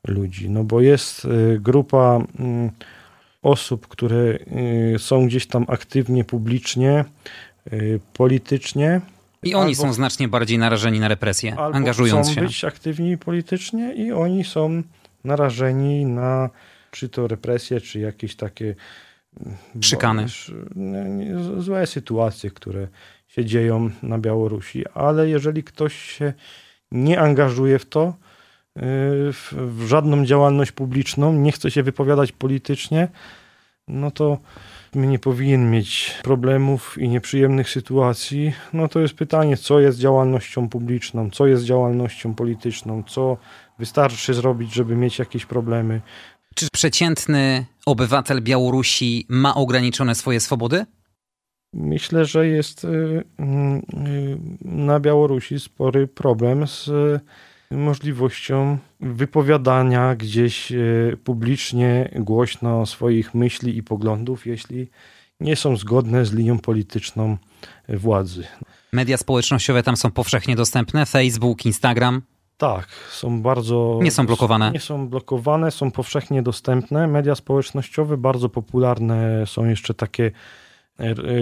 Speaker 2: ludzi, no bo jest grupa mm, osób, które są gdzieś tam aktywnie, publicznie politycznie.
Speaker 1: I oni albo, są znacznie bardziej narażeni na represję, angażując
Speaker 2: chcą
Speaker 1: się.
Speaker 2: być aktywni politycznie i oni są narażeni na czy to represje, czy jakieś takie
Speaker 1: szykany.
Speaker 2: Złe sytuacje, które się dzieją na Białorusi, ale jeżeli ktoś się nie angażuje w to, y, w żadną działalność publiczną, nie chce się wypowiadać politycznie, no to nie powinien mieć problemów i nieprzyjemnych sytuacji, no to jest pytanie, co jest działalnością publiczną, co jest działalnością polityczną, co wystarczy zrobić, żeby mieć jakieś problemy.
Speaker 1: Czy przeciętny obywatel Białorusi ma ograniczone swoje swobody?
Speaker 2: Myślę, że jest y, y, na Białorusi spory problem z możliwością wypowiadania gdzieś e, publicznie, głośno swoich myśli i poglądów, jeśli nie są zgodne z linią polityczną władzy.
Speaker 1: Media społecznościowe tam są powszechnie dostępne? Facebook, Instagram?
Speaker 2: Tak, są bardzo.
Speaker 1: Nie są blokowane.
Speaker 2: Nie są blokowane, są powszechnie dostępne. Media społecznościowe bardzo popularne są jeszcze takie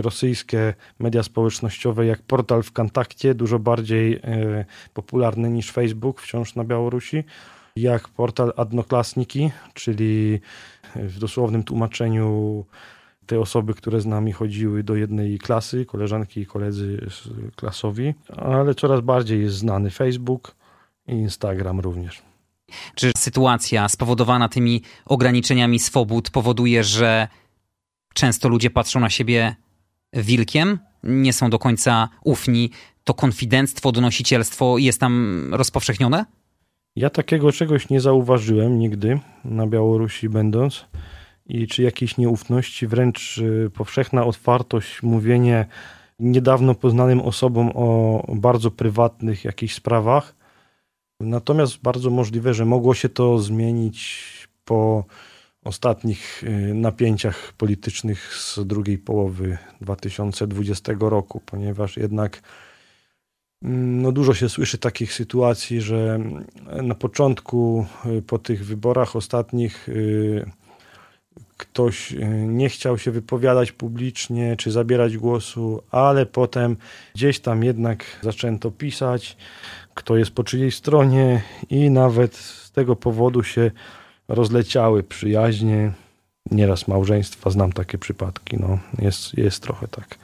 Speaker 2: rosyjskie media społecznościowe jak portal w kontakcie, dużo bardziej e, popularny niż Facebook wciąż na Białorusi, jak portal Adnoklasniki, czyli w dosłownym tłumaczeniu te osoby, które z nami chodziły do jednej klasy, koleżanki i koledzy klasowi, ale coraz bardziej jest znany Facebook i Instagram również.
Speaker 1: Czy sytuacja spowodowana tymi ograniczeniami swobód powoduje, że często ludzie patrzą na siebie wilkiem, nie są do końca ufni. To konfidenctwo, donosicielstwo jest tam rozpowszechnione?
Speaker 2: Ja takiego czegoś nie zauważyłem nigdy na Białorusi będąc i czy jakiejś nieufności, wręcz y, powszechna otwartość, mówienie niedawno poznanym osobom o bardzo prywatnych jakichś sprawach. Natomiast bardzo możliwe, że mogło się to zmienić po ostatnich y, napięciach politycznych z drugiej połowy 2020 roku, ponieważ jednak mm, no dużo się słyszy takich sytuacji, że na początku y, po tych wyborach ostatnich y, ktoś nie chciał się wypowiadać publicznie czy zabierać głosu, ale potem gdzieś tam jednak zaczęto pisać, kto jest po czyjej stronie i nawet z tego powodu się rozleciały przyjaźnie, nieraz małżeństwa, znam takie przypadki, no jest, jest trochę tak.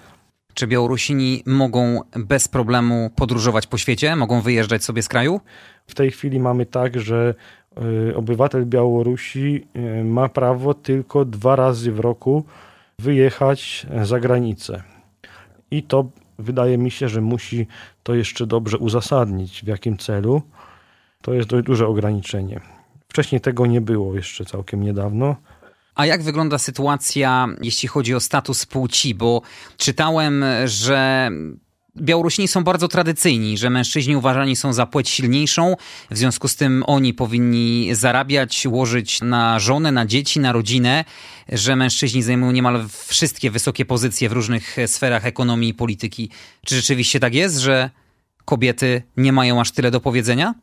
Speaker 1: Czy Białorusini mogą bez problemu podróżować po świecie? Mogą wyjeżdżać sobie z kraju?
Speaker 2: W tej chwili mamy tak, że y, obywatel Białorusi y, ma prawo tylko dwa razy w roku wyjechać za granicę. I to wydaje mi się, że musi to jeszcze dobrze uzasadnić, w jakim celu. To jest dość duże ograniczenie. Wcześniej tego nie było jeszcze całkiem niedawno.
Speaker 1: A jak wygląda sytuacja, jeśli chodzi o status płci? Bo czytałem, że Białorusini są bardzo tradycyjni, że mężczyźni uważani są za płeć silniejszą, w związku z tym oni powinni zarabiać, łożyć na żonę, na dzieci, na rodzinę, że mężczyźni zajmują niemal wszystkie wysokie pozycje w różnych sferach ekonomii i polityki. Czy rzeczywiście tak jest, że kobiety nie mają aż tyle do powiedzenia?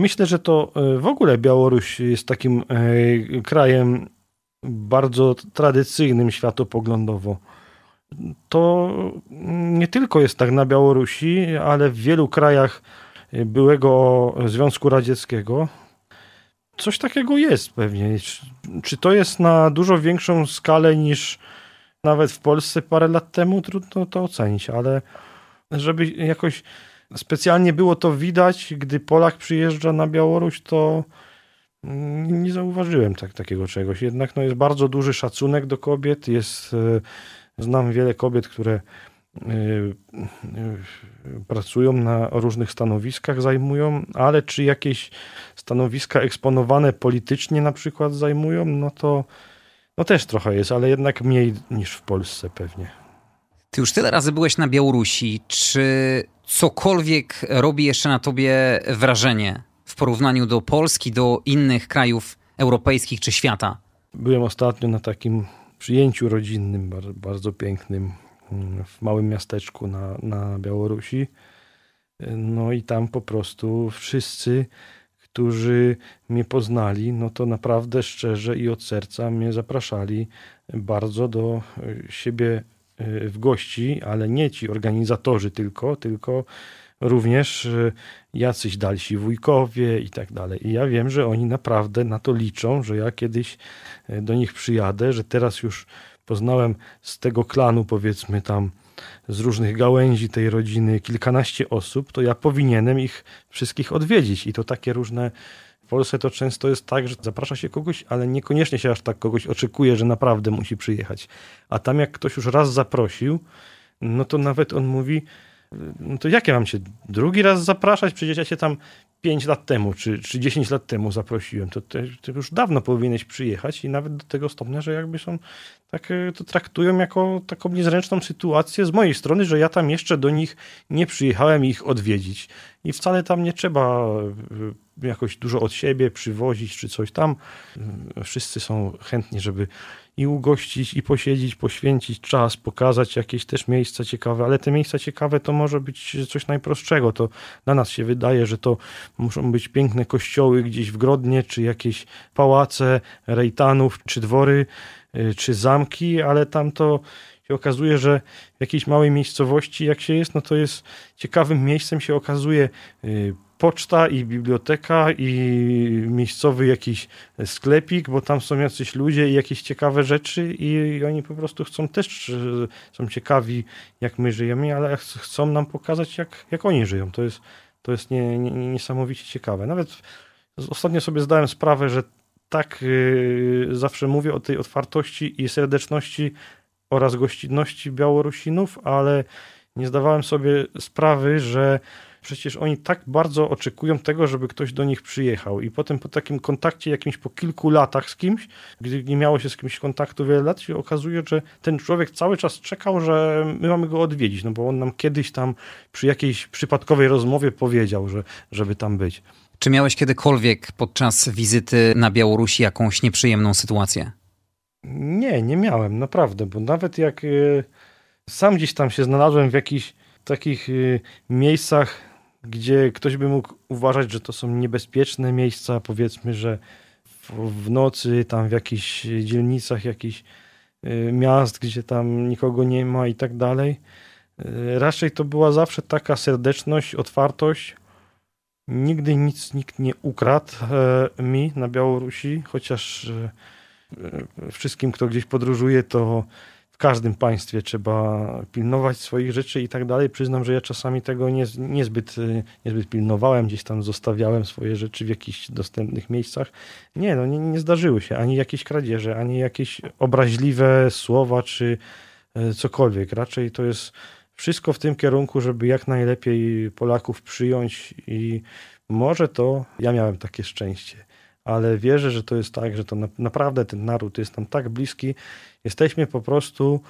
Speaker 2: Myślę, że to e, w ogóle Białoruś jest takim e, krajem bardzo tradycyjnym światopoglądowo. To nie tylko jest tak na Białorusi, ale w wielu krajach byłego Związku Radzieckiego. Coś takiego jest pewnie. Czy to jest na dużo większą skalę niż nawet w Polsce parę lat temu? Trudno to ocenić, ale żeby jakoś specjalnie było to widać, gdy Polak przyjeżdża na Białoruś, to nie zauważyłem tak, takiego czegoś. Jednak no, jest bardzo duży szacunek do kobiet. Jest, e, znam wiele kobiet, które e, e, pracują na różnych stanowiskach, zajmują, ale czy jakieś stanowiska eksponowane politycznie na przykład zajmują, no to no też trochę jest, ale jednak mniej niż w Polsce pewnie.
Speaker 1: Ty już tyle razy byłeś na Białorusi. Czy cokolwiek robi jeszcze na tobie wrażenie w porównaniu do Polski, do innych krajów europejskich czy świata?
Speaker 2: Byłem ostatnio na takim przyjęciu rodzinnym, bardzo, pięknym, mm, w małym miasteczku na, na Białorusi. No i tam po prostu wszyscy, którzy mnie poznali, no to naprawdę szczerze i od serca mnie zapraszali bardzo do siebie w gości, ale nie ci organizatorzy tylko, tylko również e, jacyś dalsi wujkowie i tak dalej. I ja wiem, że oni naprawdę na to liczą, że ja kiedyś e, do nich przyjadę, że teraz już poznałem z tego klanu, powiedzmy tam, z różnych gałęzi tej rodziny kilkanaście osób, to ja powinienem ich wszystkich odwiedzić. I to takie różne. Polsce to często jest tak, że zaprasza się kogoś, ale niekoniecznie się aż tak kogoś oczekuje, że naprawdę musi przyjechać. A tam jak ktoś już raz zaprosił, no to nawet on mówi, no to jak ja mam cię drugi raz zapraszać? Przecież ja cię tam 5 lat temu, czy, czy 10 lat temu zaprosiłem. To już dawno powinieneś przyjechać i nawet do tego stopnia, że jakby są tak, e, to traktują jako taką niezręczną sytuację z mojej strony, że ja tam jeszcze do nich nie przyjechałem ich odwiedzić. I wcale tam nie trzeba e, jakoś dużo od siebie przywozić, czy coś tam. Wszyscy są chętni, żeby i ugościć, i posiedzieć, poświęcić czas, pokazać jakieś też miejsca ciekawe, ale te miejsca ciekawe to może być coś najprostszego. To dla nas się wydaje, że to muszą być piękne kościoły gdzieś w Grodnie, czy jakieś pałace rejtanów, czy dwory, y, czy zamki, ale tam to się okazuje, że w jakiejś małej miejscowości, jak się jest, no to jest ciekawym miejscem się okazuje y, poczta i biblioteka i miejscowy jakiś sklepik, bo tam są jacyś ludzie i jakieś ciekawe rzeczy i oni po prostu chcą też, są ciekawi jak my żyjemy, ale chcą nam pokazać jak, jak oni żyją. To jest, to jest nie, nie, niesamowicie ciekawe. Nawet ostatnio sobie zdałem sprawę, że tak yy, zawsze mówię o tej otwartości i serdeczności oraz gościnności Białorusinów, ale nie zdawałem sobie sprawy, że Przecież oni tak bardzo oczekują tego, żeby ktoś do nich przyjechał. I potem po takim kontakcie jakimś po kilku latach z kimś, gdy nie miało się z kimś kontaktu wiele lat, się okazuje, że ten człowiek cały czas czekał, że my mamy go odwiedzić, no bo on nam kiedyś tam przy jakiejś przypadkowej rozmowie powiedział, że, żeby tam być.
Speaker 1: Czy miałeś kiedykolwiek podczas wizyty na Białorusi jakąś nieprzyjemną sytuację?
Speaker 2: Nie, nie miałem, naprawdę, bo nawet jak y, sam gdzieś tam się znalazłem w jakichś takich y, miejscach, gdzie ktoś by mógł uważać, że to są niebezpieczne miejsca, powiedzmy, że w, nocy tam w jakichś dzielnicach jakichś y, miast, gdzie tam nikogo nie ma i tak dalej. Raczej to była zawsze taka serdeczność, otwartość. Nigdy nic nikt nie ukradł e, mi na Białorusi, chociaż e, e, wszystkim, kto gdzieś podróżuje, to każdym państwie trzeba pilnować swoich rzeczy i tak dalej. Przyznam, że ja czasami tego nie, niezbyt, niezbyt pilnowałem, gdzieś tam zostawiałem swoje rzeczy w jakichś dostępnych miejscach. Nie, no nie, nie zdarzyły się ani jakieś kradzieże, ani jakieś obraźliwe słowa, czy cokolwiek. Raczej to jest wszystko w tym kierunku, żeby jak najlepiej Polaków przyjąć i może to ja miałem takie szczęście. ale wierzę, że to jest tak, że to na, naprawdę ten naród jest nam tak bliski. Jesteśmy po prostu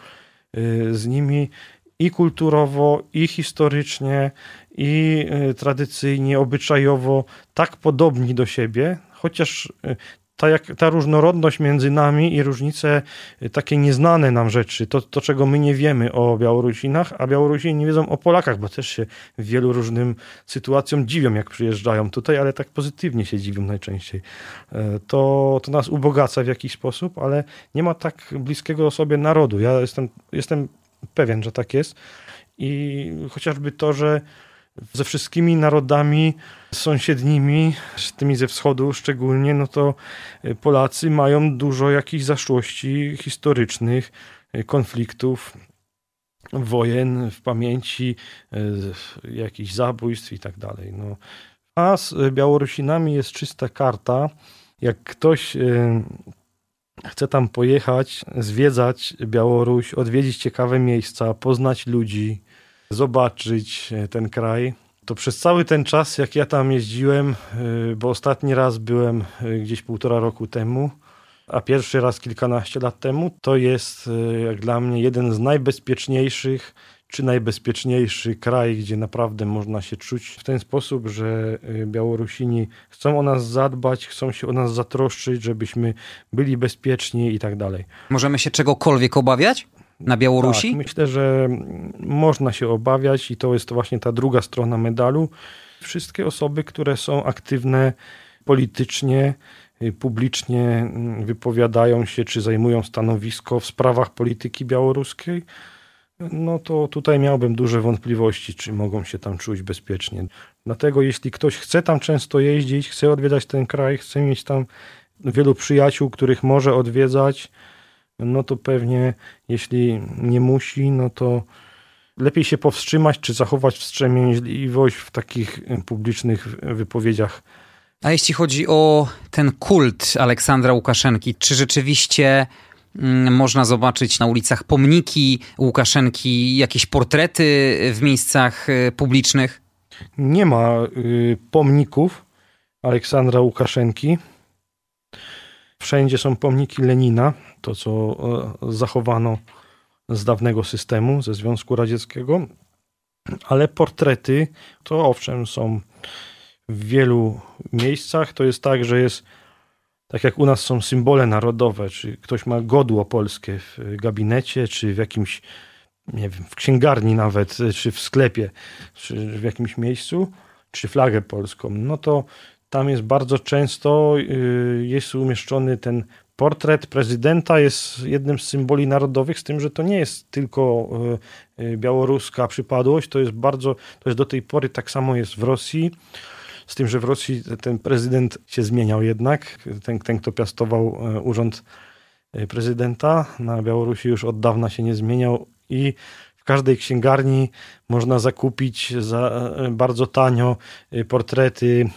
Speaker 2: y, z nimi i kulturowo, i historycznie, i y, tradycyjnie, obyczajowo tak podobni do siebie, chociaż y, ta, jak, ta różnorodność między nami i różnice y, takie nieznane nam rzeczy, to, to czego my nie wiemy o Białorusinach, a Białorusini nie wiedzą o Polakach, bo też się wielu różnym sytuacjom dziwią, jak przyjeżdżają tutaj, ale tak pozytywnie się dziwią najczęściej. E, to, to nas ubogaca w jakiś sposób, ale nie ma tak bliskiego sobie narodu. Ja jestem, jestem pewien, że tak jest. I chociażby to, że ze wszystkimi narodami sąsiednimi, z tymi ze wschodu szczególnie, no to y, Polacy mają dużo jakichś zaszłości historycznych, y, konfliktów, wojen w pamięci, y, jakichś zabójstw i tak dalej. No. A z Białorusinami jest czysta karta. Jak ktoś chce tam pojechać, zwiedzać Białoruś, odwiedzić ciekawe miejsca, poznać ludzi, zobaczyć e, ten kraj. To przez cały ten czas, jak ja tam jeździłem, e, bo ostatni raz byłem e, gdzieś półtora roku temu, a pierwszy raz kilkanaście lat temu, to jest jak dla mnie jeden z najbezpieczniejszych czy najbezpieczniejszy kraj, gdzie naprawdę można się czuć w ten sposób, że Białorusini chcą o nas zadbać, chcą się o nas zatroszczyć, żebyśmy byli bezpieczni i tak dalej.
Speaker 1: Możemy się czegokolwiek obawiać? Na Białorusi?
Speaker 2: Tak, myślę, że można się obawiać i to jest właśnie ta druga strona medalu. Wszystkie osoby, które są aktywne politycznie, y, publicznie mm, wypowiadają się czy zajmują stanowisko w sprawach polityki białoruskiej, no to tutaj miałbym duże wątpliwości, czy mogą się tam czuć bezpiecznie. Dlatego jeśli ktoś chce tam często jeździć, chce odwiedzać ten kraj, chce mieć tam wielu przyjaciół, których może odwiedzać, no to pewnie jeśli nie musi, no to lepiej się powstrzymać, czy zachować wstrzemięźliwość w takich publicznych wypowiedziach.
Speaker 1: A jeśli chodzi o ten kult Aleksandra Łukaszenki, czy rzeczywiście mm, można zobaczyć na ulicach pomniki Łukaszenki, jakieś portrety w miejscach y, publicznych?
Speaker 2: Nie ma y, pomników Aleksandra Łukaszenki. Wszędzie są pomniki Lenina, to co e, zachowano z dawnego systemu, ze Związku Radzieckiego, ale portrety to owszem są w wielu miejscach. To jest tak, że jest tak jak u nas są symbole narodowe, czy ktoś ma godło polskie w gabinecie, czy w jakimś, nie wiem, w księgarni nawet, czy w sklepie, czy w jakimś miejscu, czy flagę polską, no to tam jest bardzo często y, jest umieszczony ten portret prezydenta, jest jednym z symboli narodowych, z tym, że to nie jest tylko y, y, białoruska przypadłość, to jest bardzo, to jest do tej pory tak samo jest w Rosji. Z tym, że w Rosji ten prezydent się zmieniał jednak, ten, ten kto piastował urząd prezydenta, na Białorusi już od dawna się nie zmieniał i każdej księgarni można zakupić za e, bardzo tanio e, portrety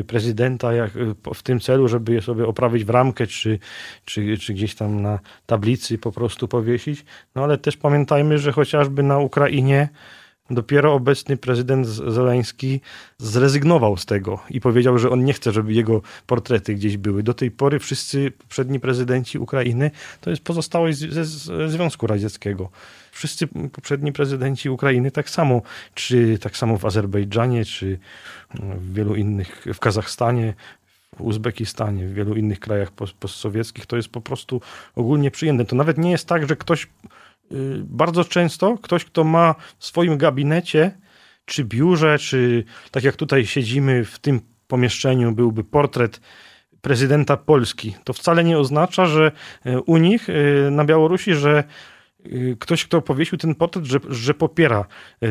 Speaker 2: e, prezydenta jak, w tym celu, żeby je sobie oprawić w ramkę, czy, czy, czy gdzieś tam na tablicy po prostu powiesić. No ale też pamiętajmy, że chociażby na Ukrainie Dopiero obecny prezydent Zeleński zrezygnował z tego i powiedział, że on nie chce, żeby jego portrety gdzieś były. Do tej pory wszyscy poprzedni prezydenci Ukrainy to jest pozostałość ze, Związku Radzieckiego. Wszyscy poprzedni prezydenci Ukrainy tak samo, czy tak samo w Azerbejdżanie, czy w wielu innych, w Kazachstanie, w Uzbekistanie, w wielu innych krajach postsowieckich, to jest po prostu ogólnie przyjęte. To nawet nie jest tak, że ktoś Y, bardzo często ktoś, kto ma w swoim gabinecie, czy biurze, czy tak jak tutaj siedzimy w tym pomieszczeniu, byłby portret prezydenta Polski. To wcale nie oznacza, że y, u nich y, na Białorusi, że ktoś, kto powiesił ten portret, że, że popiera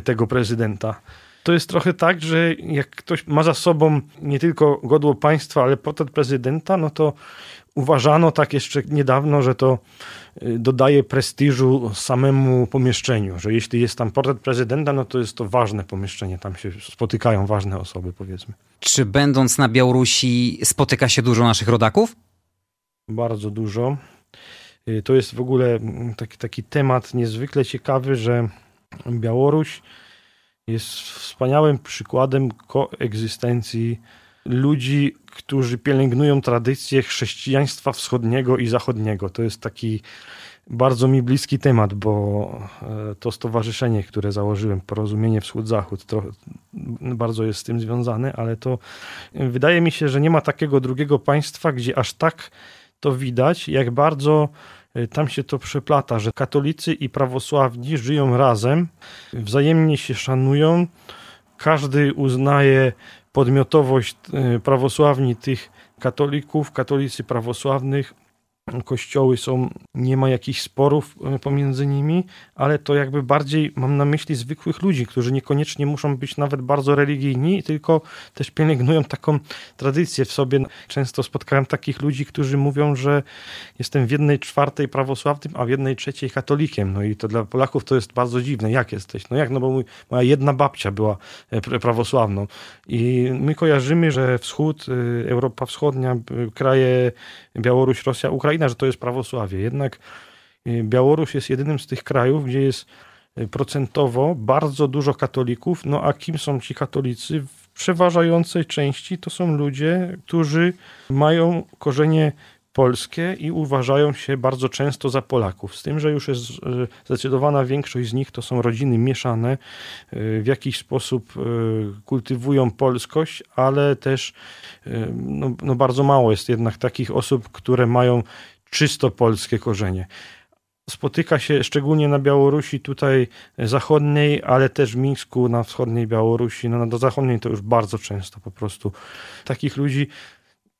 Speaker 2: tego prezydenta. To jest trochę tak, że jak ktoś ma za sobą nie tylko godło państwa, ale portret prezydenta, no to uważano tak jeszcze niedawno, że to y, dodaje prestiżu samemu pomieszczeniu, że jeśli jest tam portret prezydenta, no to jest to ważne pomieszczenie, tam się spotykają ważne osoby, powiedzmy.
Speaker 1: Czy będąc na Białorusi spotyka się dużo naszych rodaków?
Speaker 2: Bardzo dużo. Y, to jest w ogóle mm, taki, taki temat niezwykle ciekawy, że Białoruś jest wspaniałym przykładem koegzystencji ludzi, którzy pielęgnują tradycję chrześcijaństwa wschodniego i zachodniego. To jest taki bardzo mi bliski temat, bo e, to stowarzyszenie, które założyłem, Porozumienie Wschód-Zachód, bardzo jest z tym związane, ale to wydaje mi się, że nie ma takiego drugiego państwa, gdzie aż tak to widać, jak bardzo e, tam się to przeplata, że katolicy i prawosławni żyją razem, wzajemnie się szanują, każdy uznaje podmiotowość e, prawosławni tych katolików, katolicy prawosławnych kościoły są, nie ma jakichś sporów e, pomiędzy nimi, ale to jakby bardziej mam na myśli zwykłych ludzi, którzy niekoniecznie muszą być nawet bardzo religijni, tylko też pielęgnują taką tradycję w sobie. Często spotkałem takich ludzi, którzy mówią, że jestem w jednej czwartej prawosławnym, a w jednej trzeciej katolikiem. No i to dla Polaków to jest bardzo dziwne. Jak jesteś? No jak? No bo mój, moja jedna babcia była e, prawosławną i my kojarzymy, że wschód, e, Europa Wschodnia, kraje Białoruś, Rosja, Ukraina, że to jest prawosławie. Jednak y, Białoruś jest jedynym z tych krajów, gdzie jest y, procentowo bardzo dużo katolików. No a kim są ci katolicy? W przeważającej części to są ludzie, którzy mają korzenie polskie i uważają się bardzo często za Polaków. Z tym, że już jest y, zdecydowana większość z nich to są rodziny mieszane, w jakiś sposób kultywują polskość, ale też no, no bardzo mało jest jednak takich osób, które mają czysto polskie korzenie. Spotyka się szczególnie na Białorusi tutaj zachodniej, ale też w Mińsku, na wschodniej Białorusi, no na zachodniej to już bardzo często po prostu takich ludzi.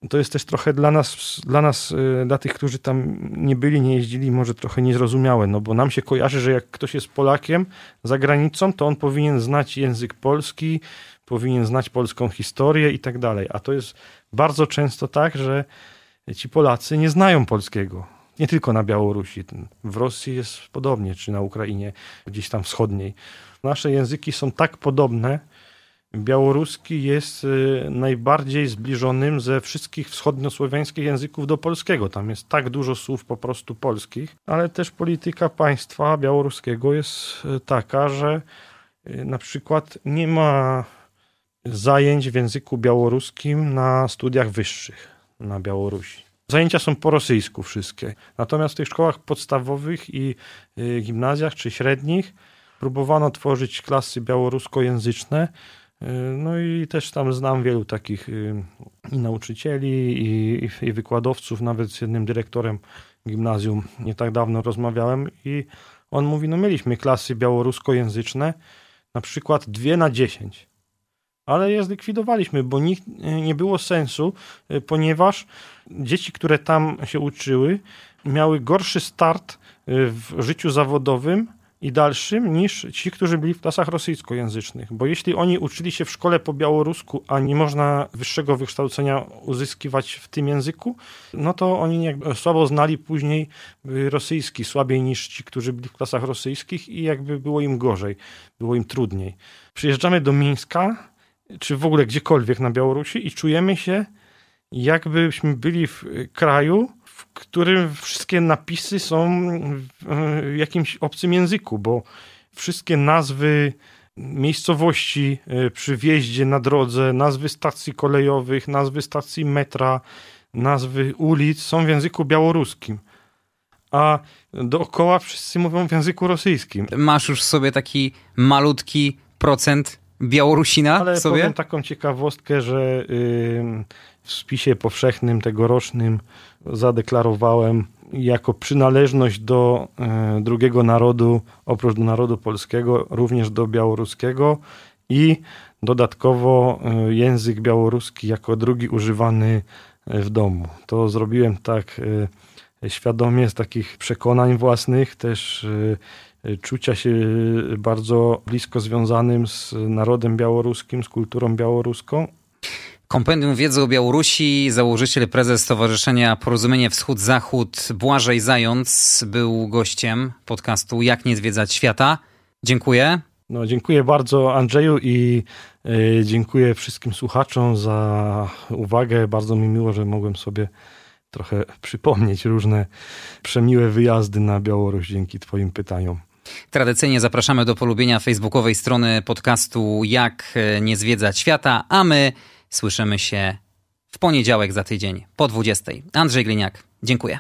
Speaker 2: To jest też trochę dla nas, dla nas, y, dla tych, którzy tam nie byli, nie jeździli, może trochę niezrozumiałe, no bo nam się kojarzy, że jak ktoś jest Polakiem za granicą, to on powinien znać język polski, powinien znać polską historię i tak dalej. A to jest bardzo często tak, że ci Polacy nie znają polskiego. Nie tylko na Białorusi. W Rosji jest podobnie, czy na Ukrainie, gdzieś tam wschodniej. Nasze języki są tak podobne. Białoruski jest y, najbardziej zbliżonym ze wszystkich wschodniosłowiańskich języków do polskiego. Tam jest tak dużo słów po prostu polskich, ale też polityka państwa białoruskiego jest y, taka, że y, na przykład nie ma zajęć w języku białoruskim na studiach wyższych na Białorusi. Zajęcia są po rosyjsku wszystkie. Natomiast w tych szkołach podstawowych i gimnazjach czy średnich próbowano tworzyć klasy białoruskojęzyczne. Y, no i też tam znam wielu takich y, i nauczycieli, i, i wykładowców, nawet z jednym dyrektorem gimnazjum nie tak dawno rozmawiałem i on mówi, no mieliśmy klasy białoruskojęzyczne, na przykład dwie na dziesięć. Ale je zlikwidowaliśmy, bo nikt, e, nie było sensu, ponieważ dzieci, które tam się uczyły, miały gorszy start w życiu zawodowym i dalszym niż ci, którzy byli w klasach rosyjskojęzycznych. Bo jeśli oni uczyli się w szkole po białorusku, a nie można wyższego wykształcenia uzyskiwać w tym języku, no to oni jakby słabo znali później rosyjski, słabiej niż ci, którzy byli w klasach rosyjskich i jakby było im gorzej, było im trudniej. Przyjeżdżamy do Mińska, czy w ogóle gdziekolwiek na Białorusi i czujemy się, jakbyśmy byli w kraju, w którym wszystkie napisy są w jakimś obcym języku, bo wszystkie nazwy miejscowości e, przy wjeździe na drodze, nazwy stacji kolejowych, nazwy stacji metra, nazwy ulic są w języku białoruskim. A dookoła wszyscy mówią w języku rosyjskim.
Speaker 1: Masz już sobie taki malutki procent Białorusina
Speaker 2: Ale
Speaker 1: sobie?
Speaker 2: powiem taką ciekawostkę, że w spisie powszechnym tegorocznym zadeklarowałem jako przynależność do e, drugiego narodu, oprócz do narodu polskiego, również do białoruskiego i dodatkowo e, język białoruski jako drugi używany w domu. To zrobiłem tak e, świadomie z takich przekonań własnych, też czucia się bardzo blisko związanym z narodem białoruskim, z kulturą białoruską.
Speaker 1: Kompendium Wiedzy o Białorusi, założyciel, prezes Stowarzyszenia Porozumienie Wschód-Zachód Błażej Zając był gościem podcastu Jak nie zwiedzać świata. Dziękuję.
Speaker 2: No, dziękuję bardzo Andrzeju i y, dziękuję wszystkim słuchaczom za uwagę. Bardzo mi miło, że mogłem sobie trochę przypomnieć różne przemiłe wyjazdy na Białoruś dzięki Twoim pytaniom.
Speaker 1: Tradycyjnie zapraszamy do polubienia facebookowej strony podcastu Jak nie zwiedzać świata, a my Słyszymy się w poniedziałek za tydzień po 20. Andrzej Gliniak, dziękuję.